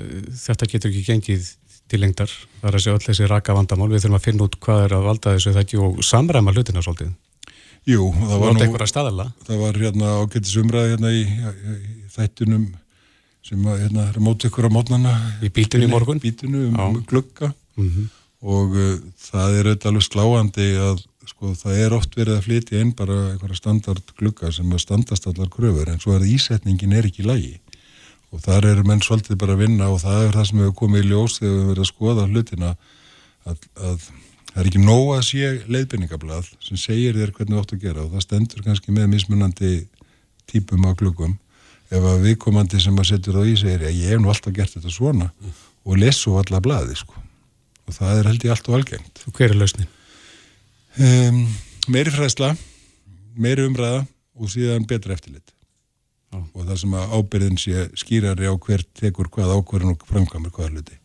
þetta getur ekki gengið til lengdar, það er að segja öll þessi raka vandamál, við þurfum að finna út hvað er að valda þessu þetta ekki og samræma hlutina svolítið? Jú, það var nú það var hérna ágættis umræði hérna í, í þættunum sem að, hérna, er mót ykkur á mótnana í bítinu í morgun? bítinu um, um glugga. Mm -hmm og uh, það er auðvitað alveg sláandi að sko, það er oft verið að flytja inn bara einhverja standard glugga sem að standast allar kröfur en svo er ísetningin er ekki lægi og þar eru menn svolítið bara að vinna og það er það sem hefur komið í ljós þegar við verðum að skoða hlutina að, að það er ekki nóg að sé leiðbyrningablað sem segir þér hvernig þú ótt að gera og það stendur kannski með mismunandi típum á gluggum ef að viðkomandi sem að setja það í segir að ég hef nú alltaf gert þetta svona og lesu alla blaði sko og það er held ég allt og algengt. Og hver er lausnin? Um, meiri fræðsla, meiri umræða og síðan betra eftirlit. Já. Og það sem að ábyrðin sé skýrari á hver tekur hvað ákverðin og framkvæmur hvaða hluti.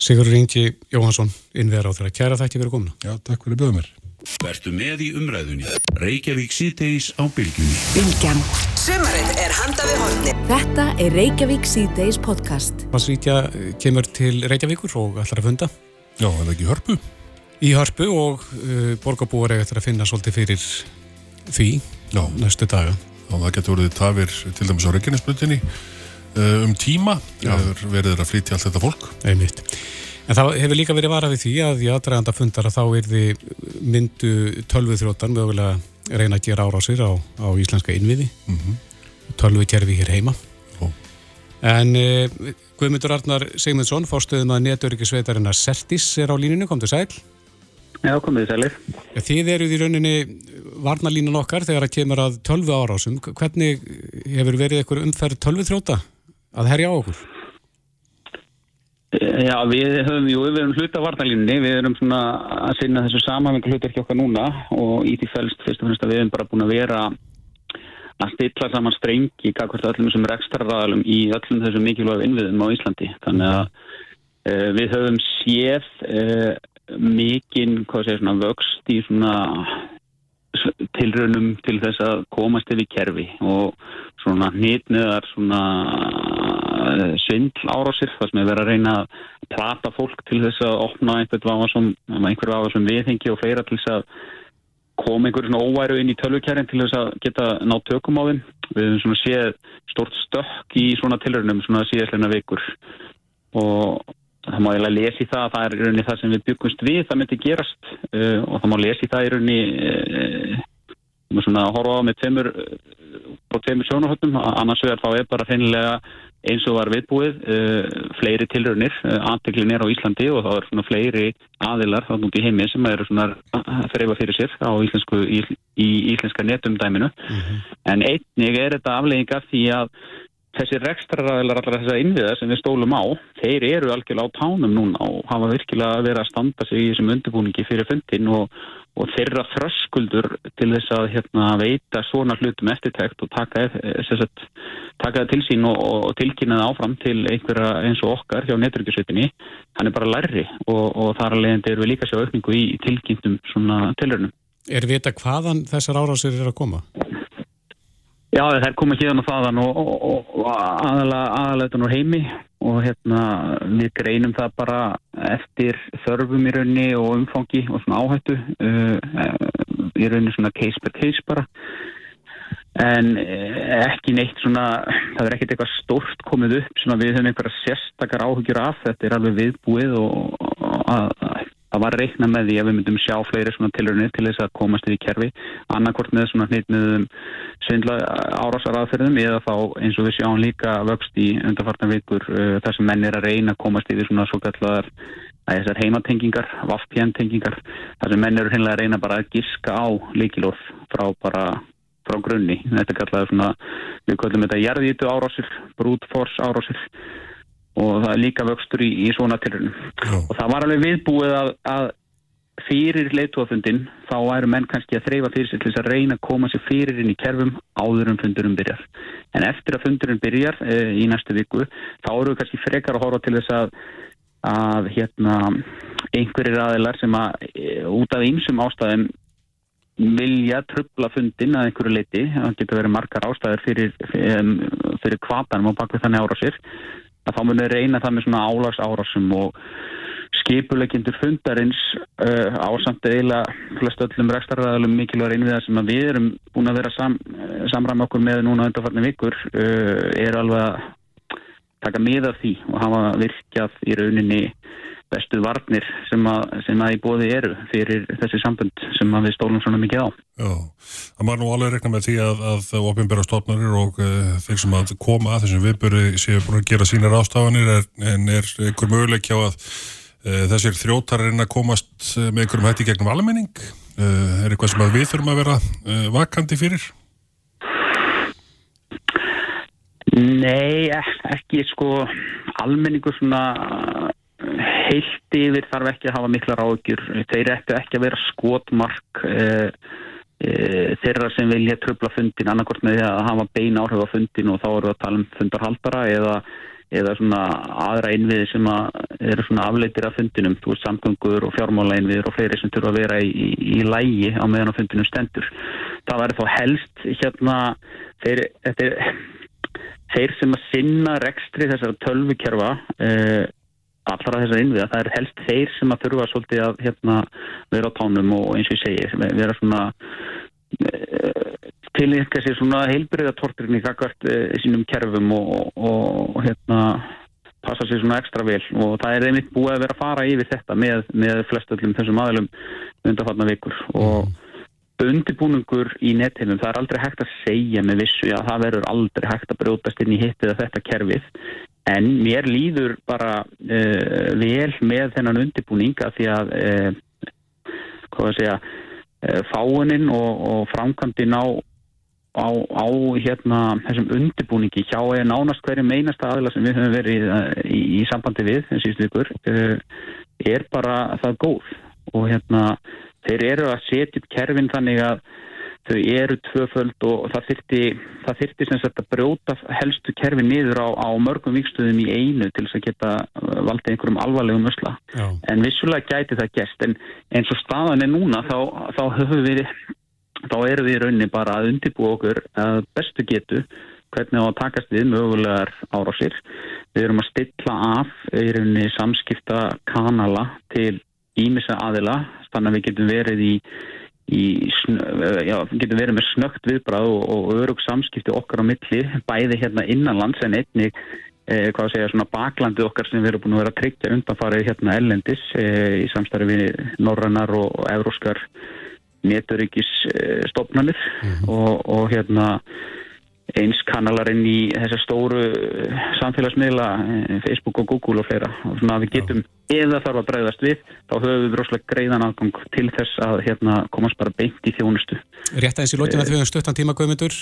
Sigur Ringi Jóhansson, innvegar á þeirra. Kæra þætti verið komna. Já, takk fyrir bjöðum mér. Vertu með í umræðunni. Reykjavík síðdeis á bylgjunni. Bylgjan. Sumarið er handa við horni. Þetta er Reykjavík síðdeis podcast. Vassrítja kemur til Reykjavíkur og ætlar að funda. Já, en ekki hörpu. Í hörpu og uh, borgarbúar er eftir að finna svolítið fyrir því Já. næstu daga. Og það getur verið tafir til dæmis á Reykjanesbrutinni um tíma verður að flytja allt þetta fólk Einmitt. En það hefur líka verið varað við því að í aðdraganda fundar að þá er þið myndu tölvuþróttan mögulega reyna að gera árásir á, á íslenska innviði mm -hmm. tölvukerfi hér heima Ó. en eh, Guðmundur Arnar Sigmundsson fórstuðum að netöryggisveitarinnar Sertis er á líninu, kom til sæl Já, komið sælir Þið eruð í rauninni varnalínan okkar þegar að kemur að tölvu árásum hvernig hefur verið eitthvað umferð tölvuþróta að herja á okkur? Já, við höfum, jú, við erum hluta varnalínni, við erum svona að sinna þessu samanvengu hlutarki okkar núna og í því fælst fyrst og fremst að við erum bara búin að vera að stilla saman strengi kakvart öllum þessum rekstarraðalum í öllum þessum mikilvæg innviðum á Íslandi. Þannig að uh, við höfum séð uh, mikinn, vöxt í tilraunum til þess að komast yfir kerfi og svona hnitniðar svona eh, svindl árásir það sem er verið að reyna að plata fólk til þess að opna einhver vafa sem viðhengi og fleira til þess að koma einhver svona óværu inn í tölvukærin til þess að geta ná tökum á þeim. Við hefum svona séð stort stökk í svona tilraunum svona síðastleina vikur og það má eiginlega lesi það að það er í rauninni það sem við byggumst við, það myndi gerast uh, og það má lesi það í rauninni uh, svona að horfa á með tveimur á tveimur sjónarhóttum, annars vegar þá er bara feinilega eins og var viðbúið uh, fleiri tilraunir, anteklin er á Íslandi og þá er svona fleiri aðilar þá núnt í heimi sem eru svona að þreyfa fyrir sér á íslensku í, í íslenska netumdæminu mm -hmm. en einnig er þetta aflegginga því að þessi rekstraræðilar allar þessar innviðar sem við stólum á, þeir eru algjörlega á tánum núna og hafa virkilega verið að standa sig í þessum undirbúningi fyrir fundin og, og þeirra þröskuldur til þess að hérna, veita svona hlutum eftirtækt og taka, sagt, taka það til sín og, og tilkynna það áfram til einhverja eins og okkar hjá netryggjusveitinni, hann er bara lærri og, og þar alveg eru við líka sjá aukningu í tilkynntum tilhörnum. Er vita hvaðan þessar árásir er að koma? Já, það er komið hérna og þaðan og, og, og aðalega úr heimi og hérna við greinum það bara eftir þörfum í raunni og umfangi og svona áhættu uh, í raunni svona case per case bara. En uh, ekki neitt svona, það er ekkert eitthvað stort komið upp sem við höfum einhverja sérstakar áhugjur af, þetta er alveg viðbúið og að það var reikna með því að við myndum sjá fleiri svona tilröðinir til þess að komast í kerfi. Annarkort með svona hnitmiðum svindla árásaraðferðum eða þá eins og við sjáum líka vöxt í undarfartan vikur uh, þar sem menn er að reyna að komast í því svona svo kallar þessar heimatengingar, vaftjæntengingar þar sem menn eru hinnlega að reyna bara að giska á líkilóð frá bara frá grunni, þetta kallaður svona við kallum þetta jarðítu árásir brútfors árásir og það er líka vöxtur í, í svona tilrunum og það var alveg viðbúið að, að fyrir leitúafundin þá væru menn kannski að þreyfa fyrir sig til þess að reyna að koma sér fyrir inn í kerfum áður en fundurum byrjar. En eftir að fundurum byrjar e, í næstu viku þá eru við kannski frekar að horfa til þess að, að hérna, einhverjir aðilar sem að e, út af einsum ástæðum vilja trubla fundin að einhverju leiti, það getur verið margar ástæður fyrir, fyrir, fyrir kvatanum og bak við þannig ára sér að þá munir reyna það með svona álags árásum og skipulegjindur fundarins uh, ásamt eila flest öllum rekstarraðalum mikilvægur innviða sem við erum búin að vera sam, uh, samræma okkur með núna undarfarni vikur uh, er alveg að taka miða því og hafa virkjað í rauninni bestu varnir sem að, sem að í bóði eru fyrir þessi sambund sem við stólum svona mikið á. Já, það maður nú alveg rekna með því að, að ofinbæra stofnarir og uh, þeir sem að koma að þessum viðböru séu búin að gera sínar ástafanir er, en er einhver möguleik hjá að uh, þessir þrótar er að komast með einhverjum hætti gegnum almenning? Uh, er eitthvað sem við þurfum að vera vakandi fyrir? Nei, ekki sko almenningu svona heilt yfir þarf ekki að hafa mikla ráðgjur þeir ættu ekki að vera skotmark e, e, þeirra sem vilja tröfla fundin annarkort með því að hafa bein áhrif á fundin og þá eru að tala um fundarhaldara eða, eða svona aðra innviði sem að eru svona afleitir af fundinum, þú veist samgöngur og fjármála innviður og fleiri sem þurfa að vera í, í, í lægi á meðan á fundinum stendur. Það væri þá helst hérna þeir, þeir, þeir sem að sinna rekstri þessara tölvukerfa eða allra þessar innviða, það er helst þeir sem að þurfa svolítið að hérna, vera á tánum og eins og ég segi, vera svona e, tilnýtka sér svona heilbriðatorturinn í kakvart sínum kerfum og, og, og hérna passa sér svona ekstra vel. Og það er einmitt búið að vera að fara yfir þetta með, með flestöllum þessum aðlum undanfarnar vikur. Og undibúningur í nettheimum, það er aldrei hægt að segja með vissu, já það verður aldrei hægt að brjótast inn í hittið að þetta kerfið en mér líður bara uh, vel með þennan undibúning að því að uh, hvað að segja uh, fáininn og, og framkvæmdinn á á, á hérna þessum undibúningi hjá eða nánast hverju meinasta aðila sem við höfum verið í, í sambandi við þessum síðustu vikur er bara það góð. Og hérna þeir eru að setja upp kerfin þannig að þau eru tvöföld og það þyrti, það þyrti sem sagt að brjóta helstu kerfin niður á, á mörgum vikstöðum í einu til þess að geta uh, valdið einhverjum alvarlegum ösla. Já. En vissulega gæti það gæst en eins og staðan er núna þá, þá höfum við, þá eru við í rauninni bara að undibú okkur að bestu getu hvernig á að takast við mögulegar árásir. Við erum að stilla af í rauninni samskipta kanala til ímissa aðila þannig að við getum verið í, í já, getum verið með snögt viðbráð og, og örug samskipti okkar á milli, bæði hérna innanlands en einnig eh, hvað segja svona baklandi okkar sem við erum búin að vera að tryggja undanfarið hérna ellendis eh, í samstarfi við norrannar og, og evróskar neturíkis eh, stofnanir mm -hmm. og, og hérna eins kanalarinn í þessar stóru eh, samfélagsmiðla, eh, Facebook og Google og fleira og svona að við getum eða þarf að bregðast við, þá höfum við droslega greiðan aðgang til þess að hérna, komast bara beint í þjónustu. Rétt aðeins í lótin að við höfum stöttan tíma gömundur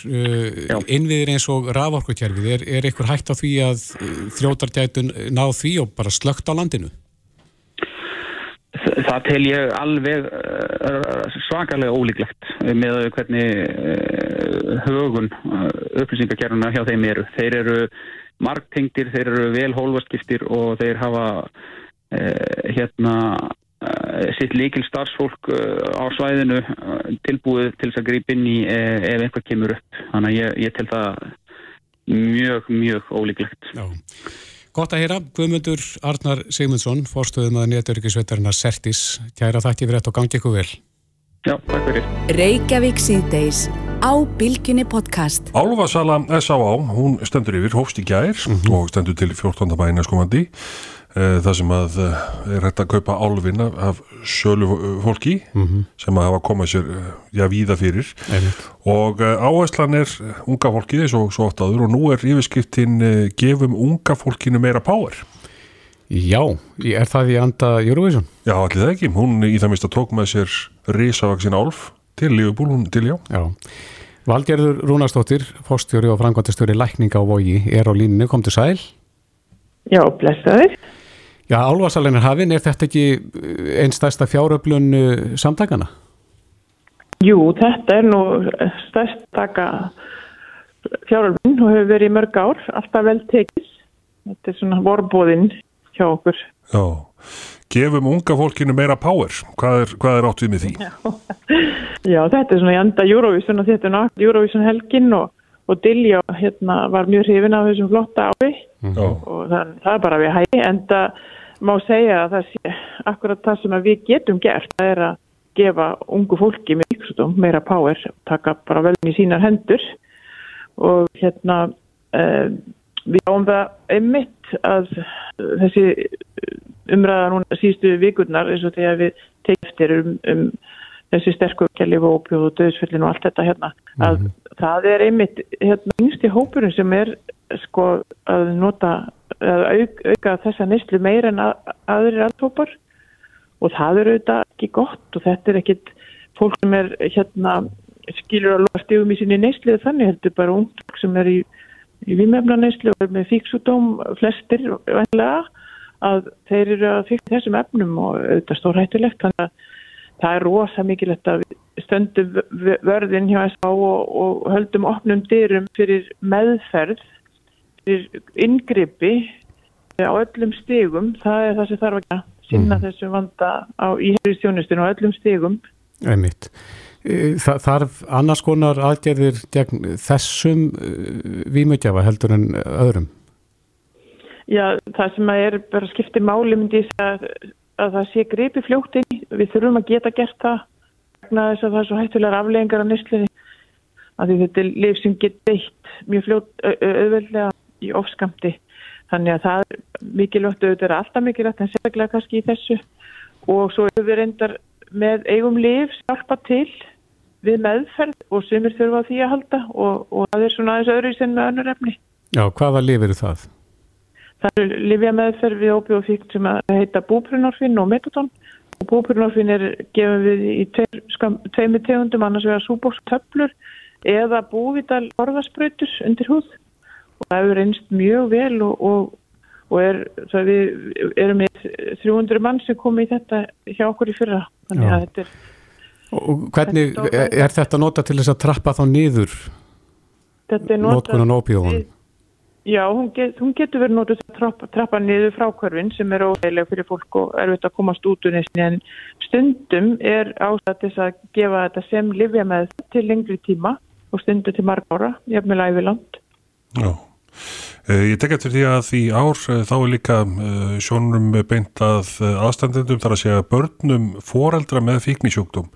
innviðir eins og raforkutjærfið er, er eitthvað hægt á því að þrótargætun ná því og bara slögt á landinu? Það tel ég alveg svakalega ólíklegt með hvernig högun upplýsingakerfuna hjá þeim eru. Þeir eru margtengtir, þeir eru vel hólfaskiptir og þeir hafa hérna sitt líkil starfsfólk á svæðinu tilbúið til þess að grípa inn í ef einhver kemur upp. Þannig að ég, ég tel það mjög, mjög ólíklegt. Já. Gott að heyra, Guðmundur Arnar Sigmundsson, fórstöðum að netöryggisveitarinnar Sertis. Kæra þakki fyrir þetta og gangi ykkur vel. Já, takk fyrir. Á Bilginni podcast. Álfasala S.A.A. hún stendur yfir hófst í gær mm -hmm. og stendur til 14. bæina skomandi. Eh, það sem að eh, er hægt að kaupa álfina af sölu fólki mm -hmm. sem að hafa komað sér eh, já, víða fyrir Einmitt. og áherslan er unga fólki eins og svo oft aður og nú er yfirskriftin gefum unga fólkinu meira power Já, er það í anda Eurovision? Já, allir það ekki, hún í það mista tók með sér risavaksin álf til Liverpool, hún til já Já. Valgerður Rúnastóttir, fórstjóri og frangvandastjóri lækninga á Vogi er á línu, kom til sæl. Já, blessaður. Já, álvarsalinn er hafinn, er þetta ekki eh, einn stærsta fjáröflun eh, samtakana? Jú, þetta er nú stærstaka fjáröflun og hefur verið í mörg ár, alltaf vel tekis. Þetta er svona vorbóðinn hjá okkur. Já, gefum unga fólkinu meira power. Hvað er, hvað er átt við með því? Já. Já, þetta er svona í enda Eurovision og þetta er náttúrulega Eurovision helginn og, og Dilja hérna, var mjög hrifin af þessum flotta ári mm. og það, það er bara við hægi enda má segja að það sé akkurat það sem við getum gert það er að gefa ungu fólki meira power, taka bara vel í sínar hendur og hérna eh, við áum það einmitt að þessi umræða núna sístu vikurnar eins og þegar við tekjum eftir um, um þessi sterkurkelli og ópjóð og döðsföllin og allt þetta hérna mm -hmm. að það er einmitt hérna yngsti hópurinn sem er sko að nota að auk, auka þessa nýstlu meir en að, aðrir aldhópar og það eru auðvitað ekki gott og þetta er ekkit fólk sem er hérna skilur að lofa stegum í sinni nýstlu þannig heldur bara ung sem er í, í viðmefna nýstlu og er með fíksúdóm flestir venlega að þeir eru að fyrst þessum efnum og auðvitað stórhættulegt þannig að það er rosa mikilvægt að stöndum vörðin hjá S.A. og, og höldum opnum dyrum fyrir meðferð inngripi eh, á öllum stegum, það er það sem þarf að sinna mm. þessu vanda á íhverjustjónustinu á öllum stegum. Einmitt. Eh, Þa, þarf annars konar aðgerðir gegn þessum výmögjafa heldur en öðrum? Já, það sem að er bara skiptið máli myndi að, að það sé gripi fljóttin, við þurfum að geta gert það vegna þess að það er svo hættulegar afleggingar á nýslinni af því þetta er lif sem getur eitt mjög fljótt auðveldlega í ofskamti þannig að það er mikilvægt auðvitað er alltaf mikilvægt en sérstaklega kannski í þessu. Og svo við reyndar með eigum lif hjálpa til við meðferð og sumir þurfa því að halda og, og það er svona aðeins öðru sem með önnur efni. Já, hvaða lif eru það? Það eru lifja meðferð við óbjóðfíkt sem heita búprunorfin og metadón og búprunorfin er gefið við í tveimur tegundum annars vegar súbókstöflur eða búvital orðaspröytur undir húð. Og það hefur einst mjög vel og, og, og er, það við erum með 300 mann sem komi í þetta hjá okkur í fyrra. Þannig að þetta er Og hvernig er, er þetta nota til þess að trappa þá niður notkunan ópíðunum? Já, hún, get, hún getur verið nótið að trappa, trappa niður frákvörfin sem er óægileg fyrir fólk og erfitt að komast út úr nesni en stundum er ástættis að gefa þetta sem livja með til lengri tíma og stundum til marg ára, jafnvel æviland. Já, eh, ég tek eftir því að í ár eh, þá er líka eh, sjónum beint að aðstandendum þar að segja börnum foreldra með fíknisjókdum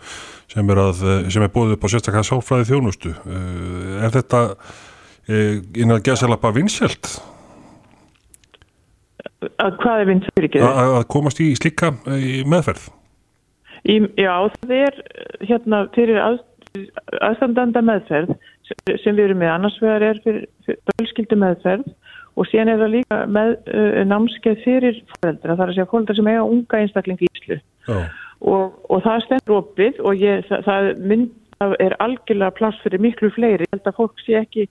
sem er, er búið upp á sérstaklega sálfræði þjónustu. Er þetta innan gesalappa vinsjælt að hvað er vinsjælt að komast í slíka í meðferð? Í, já það er hérna fyrir að, aðstandanda meðferð sem við erum með. Annars vegar er fyrir, fyrir bölskildu meðferð og síðan er það líka með uh, námskeið fyrir fóreldra þar að segja fóreldra sem eiga unga einstakling í Íslu og, og það stendur opið og ég, það, það, mynd, það er algjörlega pláss fyrir miklu fleiri. Ég held að fólk sé ekki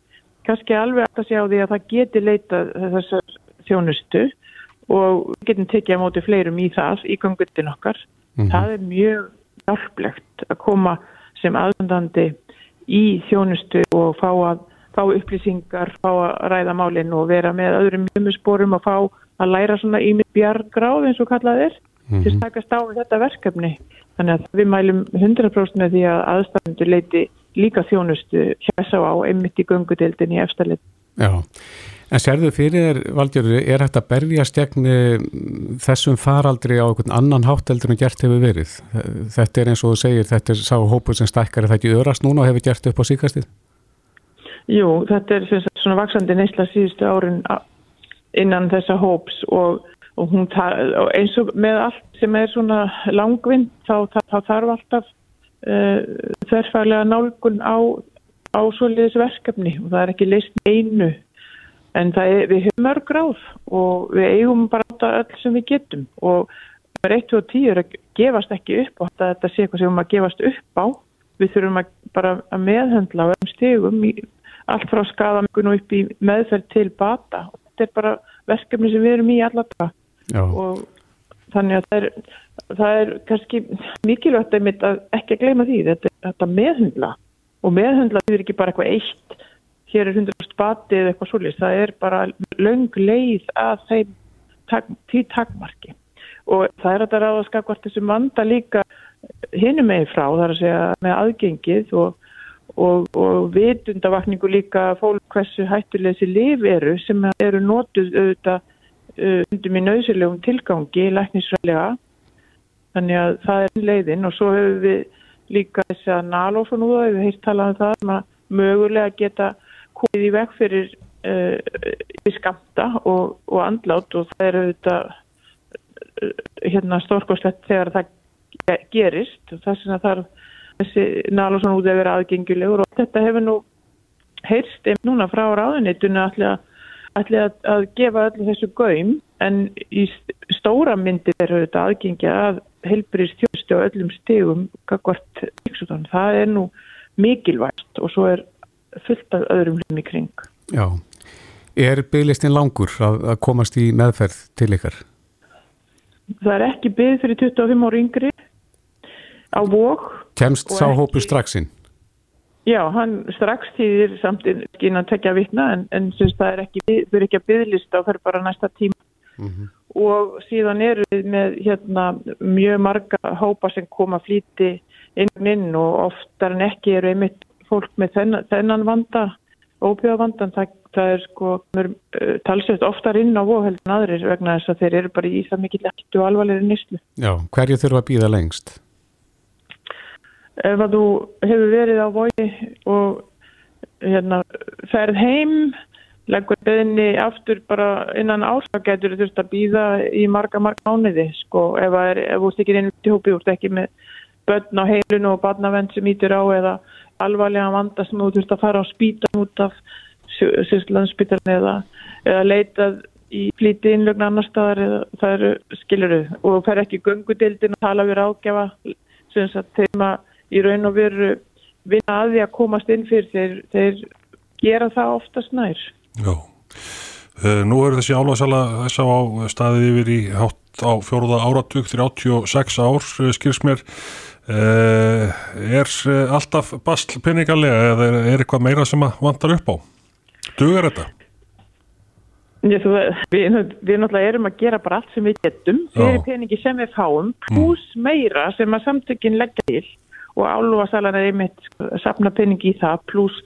kannski alveg að segja á því að það geti leita þessar þjónustu og við getum tekið á móti fleirum í það í gangutin okkar. Mm -hmm. Það er mjög hjálplegt að koma sem aðvendandi í þjónustu og fá, að, fá upplýsingar, fá að ræða málinn og vera með öðrum mjömusporum og fá að læra svona í mig bjargráð eins og kallað er mm -hmm. til að takast á þetta verkefni. Þannig að við mælum 100% með því að aðstæðandur leiti líka þjónustu hjá á einmitt í gungudeldin í eftirlit. Já, en sérðu fyrir Valdjörður, er þetta berjast gegn eh, þessum faraldri á einhvern annan hátteldur en gert hefur verið? Þetta er eins og þú segir, þetta er sá hópur sem stækkar, er það ekki örast núna og hefur gert upp á síkastið? Jú, þetta er svona vaksandi neysla síðustu árin innan þessa hóps og, og, og eins og með allt sem er svona langvinn þá, þá, þá þarf alltaf þverfælega nálgun á, á svoleiðis verkefni. Og það er ekki leist einu en er, við höfum mörg ráð og við eigum bara öll sem við getum. Og það er 1 og 10 að gefast ekki upp og þetta sé eitthvað sem við höfum að gefast upp á. Við þurfum að bara að meðhendla á öllum stegum í, allt frá skadamungun og upp í meðferð til bata. Og þetta er bara verkefni sem við erum í alltaf og þannig að það er, það er kannski mikilvægt að ekki að gleyma því. Þetta, þetta meðhundla og meðhundla þýðir ekki bara eitthvað eitt hér er 100% bati eða eitthvað svolítið það er bara löng leið að þeim tak, því takmarki. Og það er að það ráða skakvart þessum vanda líka hinum meginn frá þar að segja með aðgengið og og, og vitundavakningu líka fólk hversu hættuleg þessi liv eru sem eru nótuð auðvitað undum í nöðsilegum tilgangi læknisræðilega þannig að það er leiðin og svo hefur við líka þess að nálófun úr það, við heilt talað um það að mögulega geta komið í veg fyrir uh, skamta og, og andlátt og það er auðvitað uh, hérna stórkoslegt þegar það gerist. Og þess að það er þessi nálófun úr það að vera aðgengilegur og þetta hefur nú heyrst um núna frá ráðunitunni allir að ætli að, að gefa öllu þessu gaum en í stóra myndi er þetta aðgengja að helbriðs þjóðstu á öllum stegum kakvart yksutan. Það er nú mikilvægt og svo er fullt af öðrum hljum í kring. Já, er bygglistin langur að, að komast í meðferð til ykkar? Það er ekki byggð fyrir 25 ári yngri á vok. Kemst sá hópu straxinn? Já, hann strax týðir samt inn að tekja vittna en, en syns, það er ekki, er ekki að byggðlista og það er bara næsta tíma mm -hmm. og síðan eru við með hérna, mjög marga hópa sem koma flíti inn inn og oftar en ekki eru einmitt fólk með þennan, þennan vanda, óbjöðavandan, það, það er sko uh, talsveit oftar inn á voðheldin aðrir vegna þess að þeir eru bara í það mikill eftir og alvarlega nýslu. Já, hverju þurfa að býða lengst? Ef að þú hefur verið á vogi og hérna, ferð heim leggur beðinni aftur bara innan getur þú þurft að býða í marga marga mánuði sko. Ef er, ef þú stikir inn til hópi, þú ert ekki með börn á heilun og barnavend sem ítir á eða alvarlega vanda sem þú þurft að fara á spítan út af sýrlandsspítan eða, eða leitað í flíti innlögn annar staðar það eru skiluru og þú fer ekki gungudildin að tala við ráðgjafa sem að þeim að í raun og veru vinna að því að komast inn fyrir þeir, þeir gera það oftast nær Já, uh, nú er þessi álvarsala þess á staðið yfir í hátt á fjóruða áratug 36 ár, eh, skils mér uh, er alltaf basl peningalega eða er, eitthvað meira sem að vantar upp á dugar þetta? Já, þú, við, við náttúrulega erum að gera bara allt sem við getum fyrir Já. peningi sem við fáum pluss mm. meira sem að samtökinn leggja til og álvasalan er einmitt sapna peningi í það pluss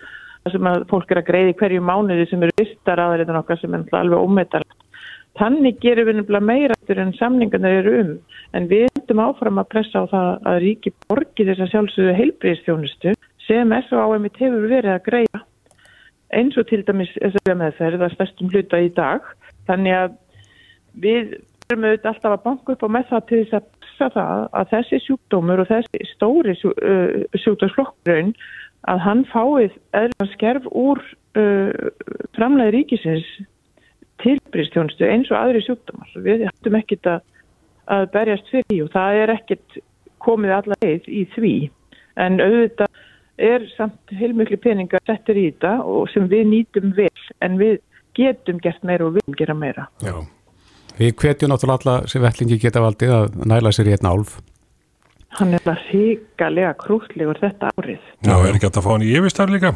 sem að fólk er að greiði hverju mánuði sem eru vistar aðriðan okkar sem er alveg ómetal. Þannig gerum við nefnilega meira en samningarnir eru um en við endum áfram að pressa á það að ríki borgi þess að sjálfsögðu heilbríðstjónustu sem S.O.A.M. hefur verið að greiða eins og til dæmis þess að meðferð að stærstum hluta í dag. Þannig að við erum auðvitað alltaf að banka upp á með það til þess að passa það að þessi sjúkdómur og þessi stóri sjúkdómsflokkurinn að hann fáið eðla skerf úr uh, framlega ríkisins tilbyrjastjónustu eins og aðri sjúkdómar. Við hættum ekkit að, að berjast fyrir því og það er ekkit komið alla leið í því en auðvitað er samt heilmikli peningar settir í þetta og sem við nýtum vel en við getum gert meira og viljum gera meira. Já, við hvetjum náttúrulega alla sem vellingi geta valdið að næla sér í einn álf hann er það híkalega krútlegur þetta árið. Já, er ekki að fá hann í yfirstar líka?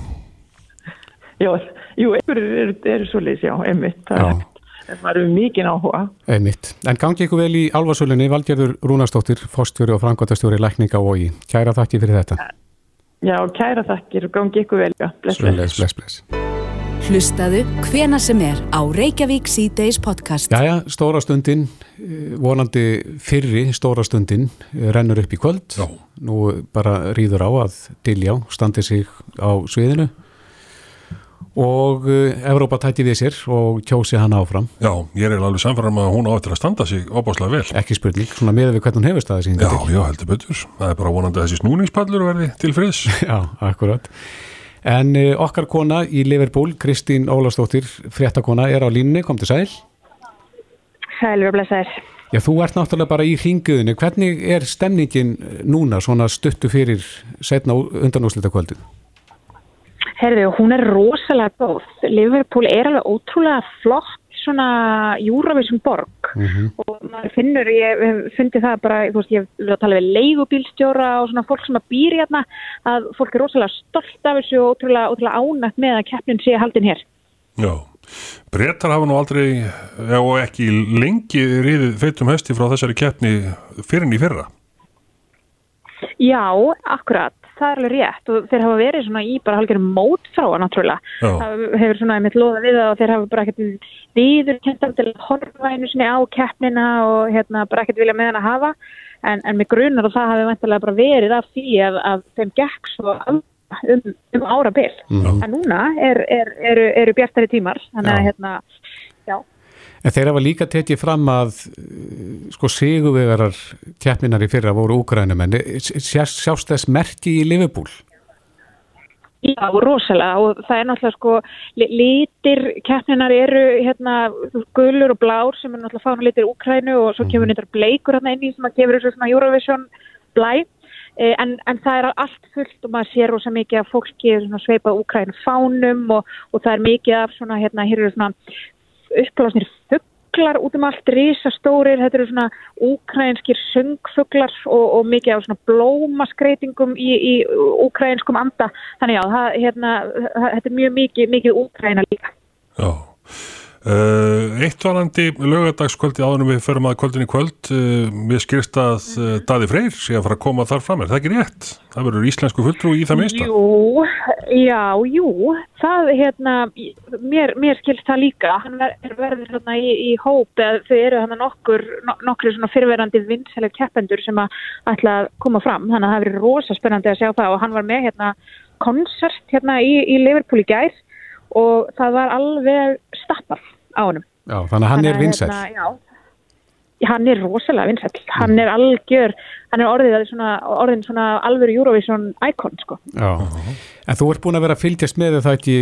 Já, jú, einhverju eru er svolítið, já, einmitt, það já. er maður um mikið áhuga. Einmitt, en gangi ykkur vel í alvarsölunni, Valgerður Rúnastóttir, fórstjóri og frangotastjóri Lækninga og í. Kæra þakki fyrir þetta. Já, kæra þakkir og gangi ykkur vel, já, bless, bless. bless, bless. Hlustaðu hvena sem er á Reykjavík C-Days podcast. Jæja, stóra stundin, eh, vonandi fyrri stóra stundin eh, rennur upp í kvöld. Já. Nú bara rýður á að Diljá standi sig á sviðinu og uh, Evrópa tæti við sér og kjósi hann áfram. Já, ég er alveg samfæram að hún áttur að standa sig óbáslega vel. Ekki spurning, svona með við hvernig hún hefur staðið sín. Já, já, heldur betur. Það er bara vonandi að þessi snúningspallur verði til friðs. Já, akkurat. En uh, okkar kona í Liverpool, Kristín Ólastóttir, fréttakona, er á línni, kom til sæl. Sæl, við blessaður. Já, þú ert náttúrulega bara í hringuðinu. Hvernig er stemningin núna svona stuttu fyrir setna undanúslita kvöldin? Herðu, hún er rosalega góð. Liverpool er alveg ótrúlega flott svona Júravísum borg mm -hmm. og maður finnur, ég fundi það bara, þú veist, ég vil tala við leigubílstjóra og svona fólk sem að býri hérna að fólk er rosalega stolt af þessu og ótrúlega, ótrúlega ánægt með að keppnin sé haldin hér. Já, brettar hafa nú aldrei, og ekki lengi riðið feitum hösti frá þessari keppni fyrir en í fyrra. Já, akkurat það er alveg rétt og þeir hafa verið svona í bara halgir mótfráa náttúrulega. Það hefur svona einmitt loða við það og þeir hafa bara ekkert viður kentar til einu sinni á keppnina og hérna bara ekkert vilja með hann að hafa en, en með grunar og það hafi vantilega bara verið af því að, að þeim gekk svo um, um ára byll. Mm. En núna er, er, eru, eru bjartari tímar þannig að hérna. En þeir hafa líka tekið fram að sko sigurvegarar tjafninar í fyrra voru úgrænumenn. Sjást, sjást þess merki í Liverpool? Já, rosalega og það er náttúrulega sko litir keppninar eru hérna gulur og blár sem er náttúrulega fána litir úkrænu og svo kemur nýttar bleikur hérna inn í sem að gefur þessu svona Eurovision blæ eh, en, en það er allt fullt og maður sér rosa mikið að fólki sveipa úkrænu fánum og, og það er mikið af svona hérna hér eru svona uppblásnir fugglar út um allt, risastórir, þetta eru svona úkrænskir söngfugglar og, og mikið af svona blómaskreitingum í, í úkrænskum anda. Þannig já, það, hérna, þetta er mjög mikið, mikið úkræna líka. Já. Uh, eitt valandi lögadagskvöldi áðunum við förum að kvöldin í kvöld. Við skilst að uh, Daði Freyr sé að fara að koma þar fram, er það ekki rétt? Það verður íslensku fulltrú í það minnsta. Jú, já, jú það, hérna, mér, mér skilst það líka, hann ver, verður hérna í, í hóp, þau eru hann nokkur nokkur svona fyrirverandi vinsælega keppendur sem að ætla að koma fram, þannig að það verður rosa spennandi að sjá það. Og hann var með hérna konsert hérna í, í Liverpool í gær. Og það var alveg stappar á honum. Já, þannig að hann er vinsæl. Hérna, já, hann er rosalega vinsæl. Hann er algjör, hann er orðið svona, orðin svona alvöru Eurovision íkon, sko. Já, en þú ert búin að vera að fylgjast með það ekki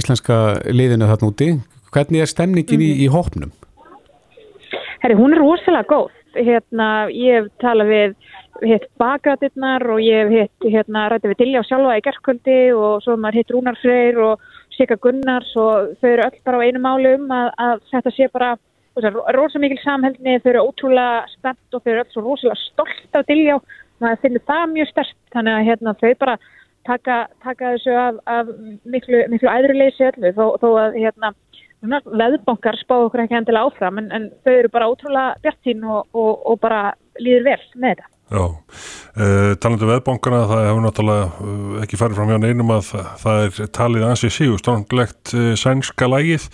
íslenska liðinu þarna úti. Hvernig er stemningin mm. í, í hópnum? Herri, hún er rosalega góð. Hérna, ég hef talað við hitt bakrættirnar og ég hef hitt hérna rætti við Dilja og sjálfa í gerðkvöldi og svo maður hitt Rúnar Freyr og Sika Gunnars og þau eru öll bara á einu málu um að, að þetta sé bara rosa mikil samhældni, þau eru ótrúlega spennt og þau eru öll svo rosalega stolt af Dilja og maður finnir það mjög stert þannig að hérna þau bara taka, taka þessu af, af miklu, miklu æðruleysi öllu þó, þó að hérna veðbankar spá okkur ekki endilega áfram en, en þau eru bara ótrúlega bjartín og, og, og bara líður vel með þetta. Já, uh, talandu um veðbankana það hefur náttúrulega uh, ekki farið fram hjá neinum að það, það er talið ansið sígu, stronglegt uh, sænska lagið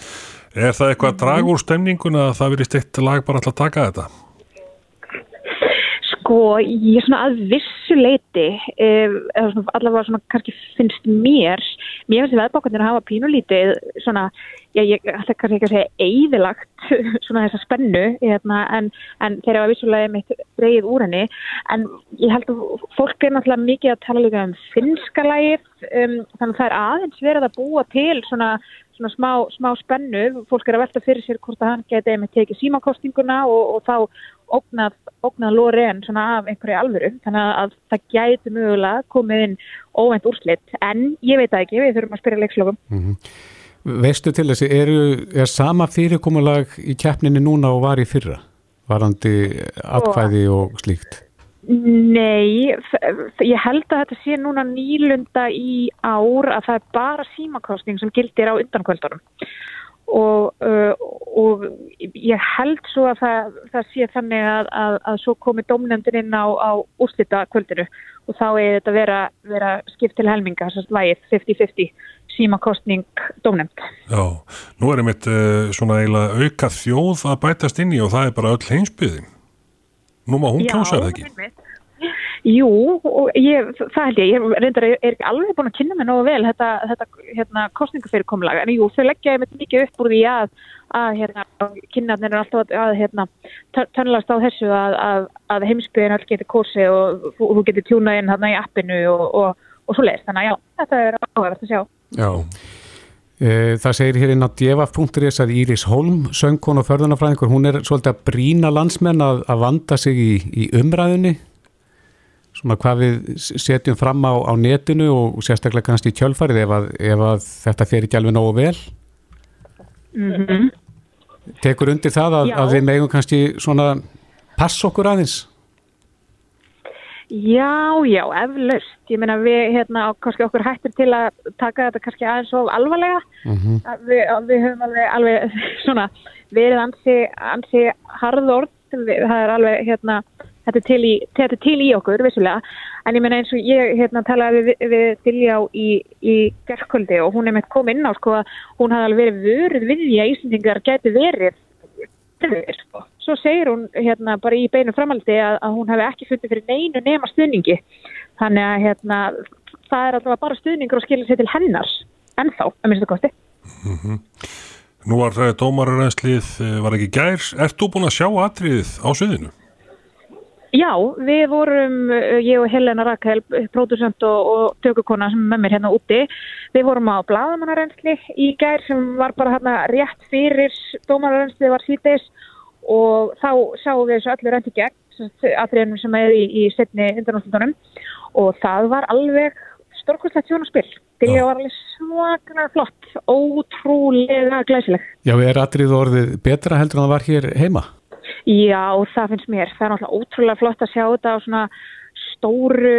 er það eitthvað mm -hmm. drag úr stemninguna að það verið stitt lag bara alltaf taka þetta? Sko, ég er svona að vissu leiti eða svona allavega svona kannski finnst mér mér finnst veðbankanir að hafa pínulítið svona já, ég ætla kannski ekki að segja eigðilagt svona þessa spennu hérna, en, en þeir eru að vissulega mitt reyð úr henni. En ég held að fólk er náttúrulega mikið að tala líka um finska lægir um, þannig að það er aðeins verið að búa til svona smá, smá spennu. Fólk er að velta fyrir sér hvort að hann geti með tekið símakostinguna og, og þá ógnað, ógnað Lorén svona af einhverju alvöru þannig að það gæti mögulega komið inn óvend úrslitt en ég veit það ekki, við þurfum að spyrja leikslögum mm -hmm. Veistu til þessi, er, er sama fyrirkomulag í keppninni núna og var í fyrra? Varandi atkvæði og slíkt? Nei, ég held að þetta sé núna nýlunda í ár að það er bara símakostning sem gildir á undankvöldunum ég held svo að það, það sé þannig að, að, að svo komi domnefndin inn á, á úrslita kvöldinu og þá er þetta vera, vera skipt til helminga, þess að lægið 50-50 símakostning domnefnd. Já, nú er einmitt uh, svona eiginlega auka þjóð að bætast inn í og það er bara öll heimsbyðin. Nú má hún kjósa það ekki. Já, einmitt. Jú, ég, það held ég, ég reyndar er ekki alveg búin að kynna mig nógu vel þetta, þetta hérna, kostningafyrirkomlag, en jú, þau leggja ég með mikið upp úr því að, að hérna, kynnaðnir er alltaf að hérna, tönlast á þessu að, að, að heimsbyðin all getur kursi og þú, getur tjúnað inn í appinu og, og, og svo leiðist, þannig að já, þetta er áhverjast að sjá. Já. E, það segir hér inn á djeva.is að Íris Holm, söngkon og förðunafræðingur, hún er svolítið að brína landsmenn að, að vanda sig í, í umræðunni svona hvað við setjum fram á, á netinu og sérstaklega kannski í kjölfarið ef að, ef að þetta fer ekki alveg nógu vel mm -hmm. tekur undir það að, að við megum kannski svona passa okkur aðeins Já, já, eflaust. Ég meina við, hérna, kannski okkur hættir til að taka þetta kannski aðeins of alvarlega. Mm -hmm. við, við höfum alveg, alveg svona, verið ansi, ansi harðord. Það er alveg, hérna, þetta er til í, þetta er til í okkur vissulega, en ég menna eins og ég hérna talaði við, við Dilljá í, í gerðkvöldi og hún er með komið inn á sko að hún hafði alveg verið vörð við því að Íslandingar geti verið sko. svo segir hún hérna bara í beinu framaldi að, að hún hefði ekki fundið fyrir neinu nema stuðningi þannig að hérna það er alltaf bara stuðningur og skilja sér til hennars ennþá, að minnst það kosti mm -hmm. Nú var eh, dómararænslið, eh, var ekki gær Ert þú búin að sjá atriðið á söðinu? Já, við vorum, eh, ég og Helena Rakel, pródusent og, og tökukona sem með mér hérna úti, við vorum á bladamannarensli í gær sem var bara hérna rétt fyrir dómararensli var síðdeis og þá sáum við þessu öllu rendi gegn, aðriðnum sem er í, í setni undanáttunum og það var alveg stórkvæmslegt sjónaspill. Það var alveg svaklega flott, ótrúlega glæsileg. Já, er aðrið orðið betra heldur en það var hér heima? Já, það finnst mér. Það er náttúrulega ótrúlega flott að sjá þetta á svona stóru,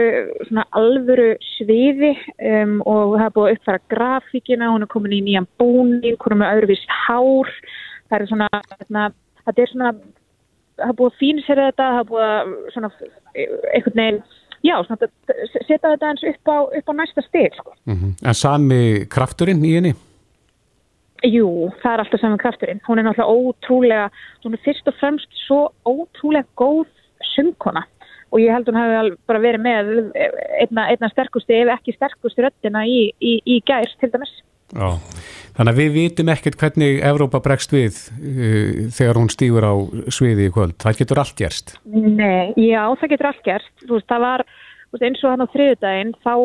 svona alvöru sviði um, og það er búið að uppfæra grafíkina, hún er komin í nýjan búning, hún er með öðruvís hár. Það er svona, þetta er svona, það er búið að fína sér þetta, það er búið að svona, einhvern veginn, já, svona, setja þetta eins upp á, upp á næsta steg. Sko. Mm -hmm. En sami krafturinn í henni? Jú, það er alltaf saman krafturinn. Hún er náttúrulega ótrúlega, hún er fyrst og fremst svo ótrúlega góð söngkona. og ég held hún hafi bara verið með einna, einna sterkusti ef ekki sterkusti röttina í, í, í gær til dæmis. Já, þannig að við vitum ekkert hvernig Evrópa bregst við uh, þegar hún stýgur á sviði í kvöld. Það getur allt gerst. Nei, já, það getur allt gerst. Þú veist, það var eins og hann á þriðudaginn, þá,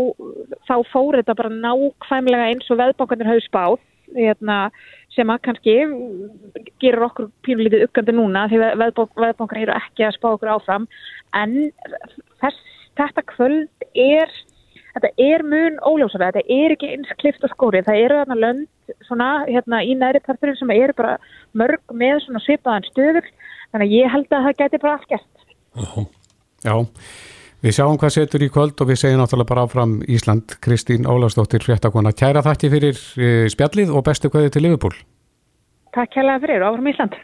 þá fór þetta bara nákvæmlega eins og veðbókandir hafði spáð, hérna, sem að kannski gerur okkur pínulítið uggandi núna því veðbókar eru ekki að spá okkur áfram, en þess, þetta kvöld er þetta er mun óljósara, þetta er ekki eins klift og skórið, það eru þarna lönd svona, hérna, í næri parturinn sem eru bara mörg með svona svipaðan stöður, þannig að ég held að það geti bara allt gert. Já, við sjáum hvað setur í kvöld og við segjum náttúrulega bara áfram Ísland, Kristín Ólarsdóttir fréttakona. Kæra þakki fyrir spjallið og bestu kvæði til Liverpool. Takk kærlega fyrir, áfram Ísland.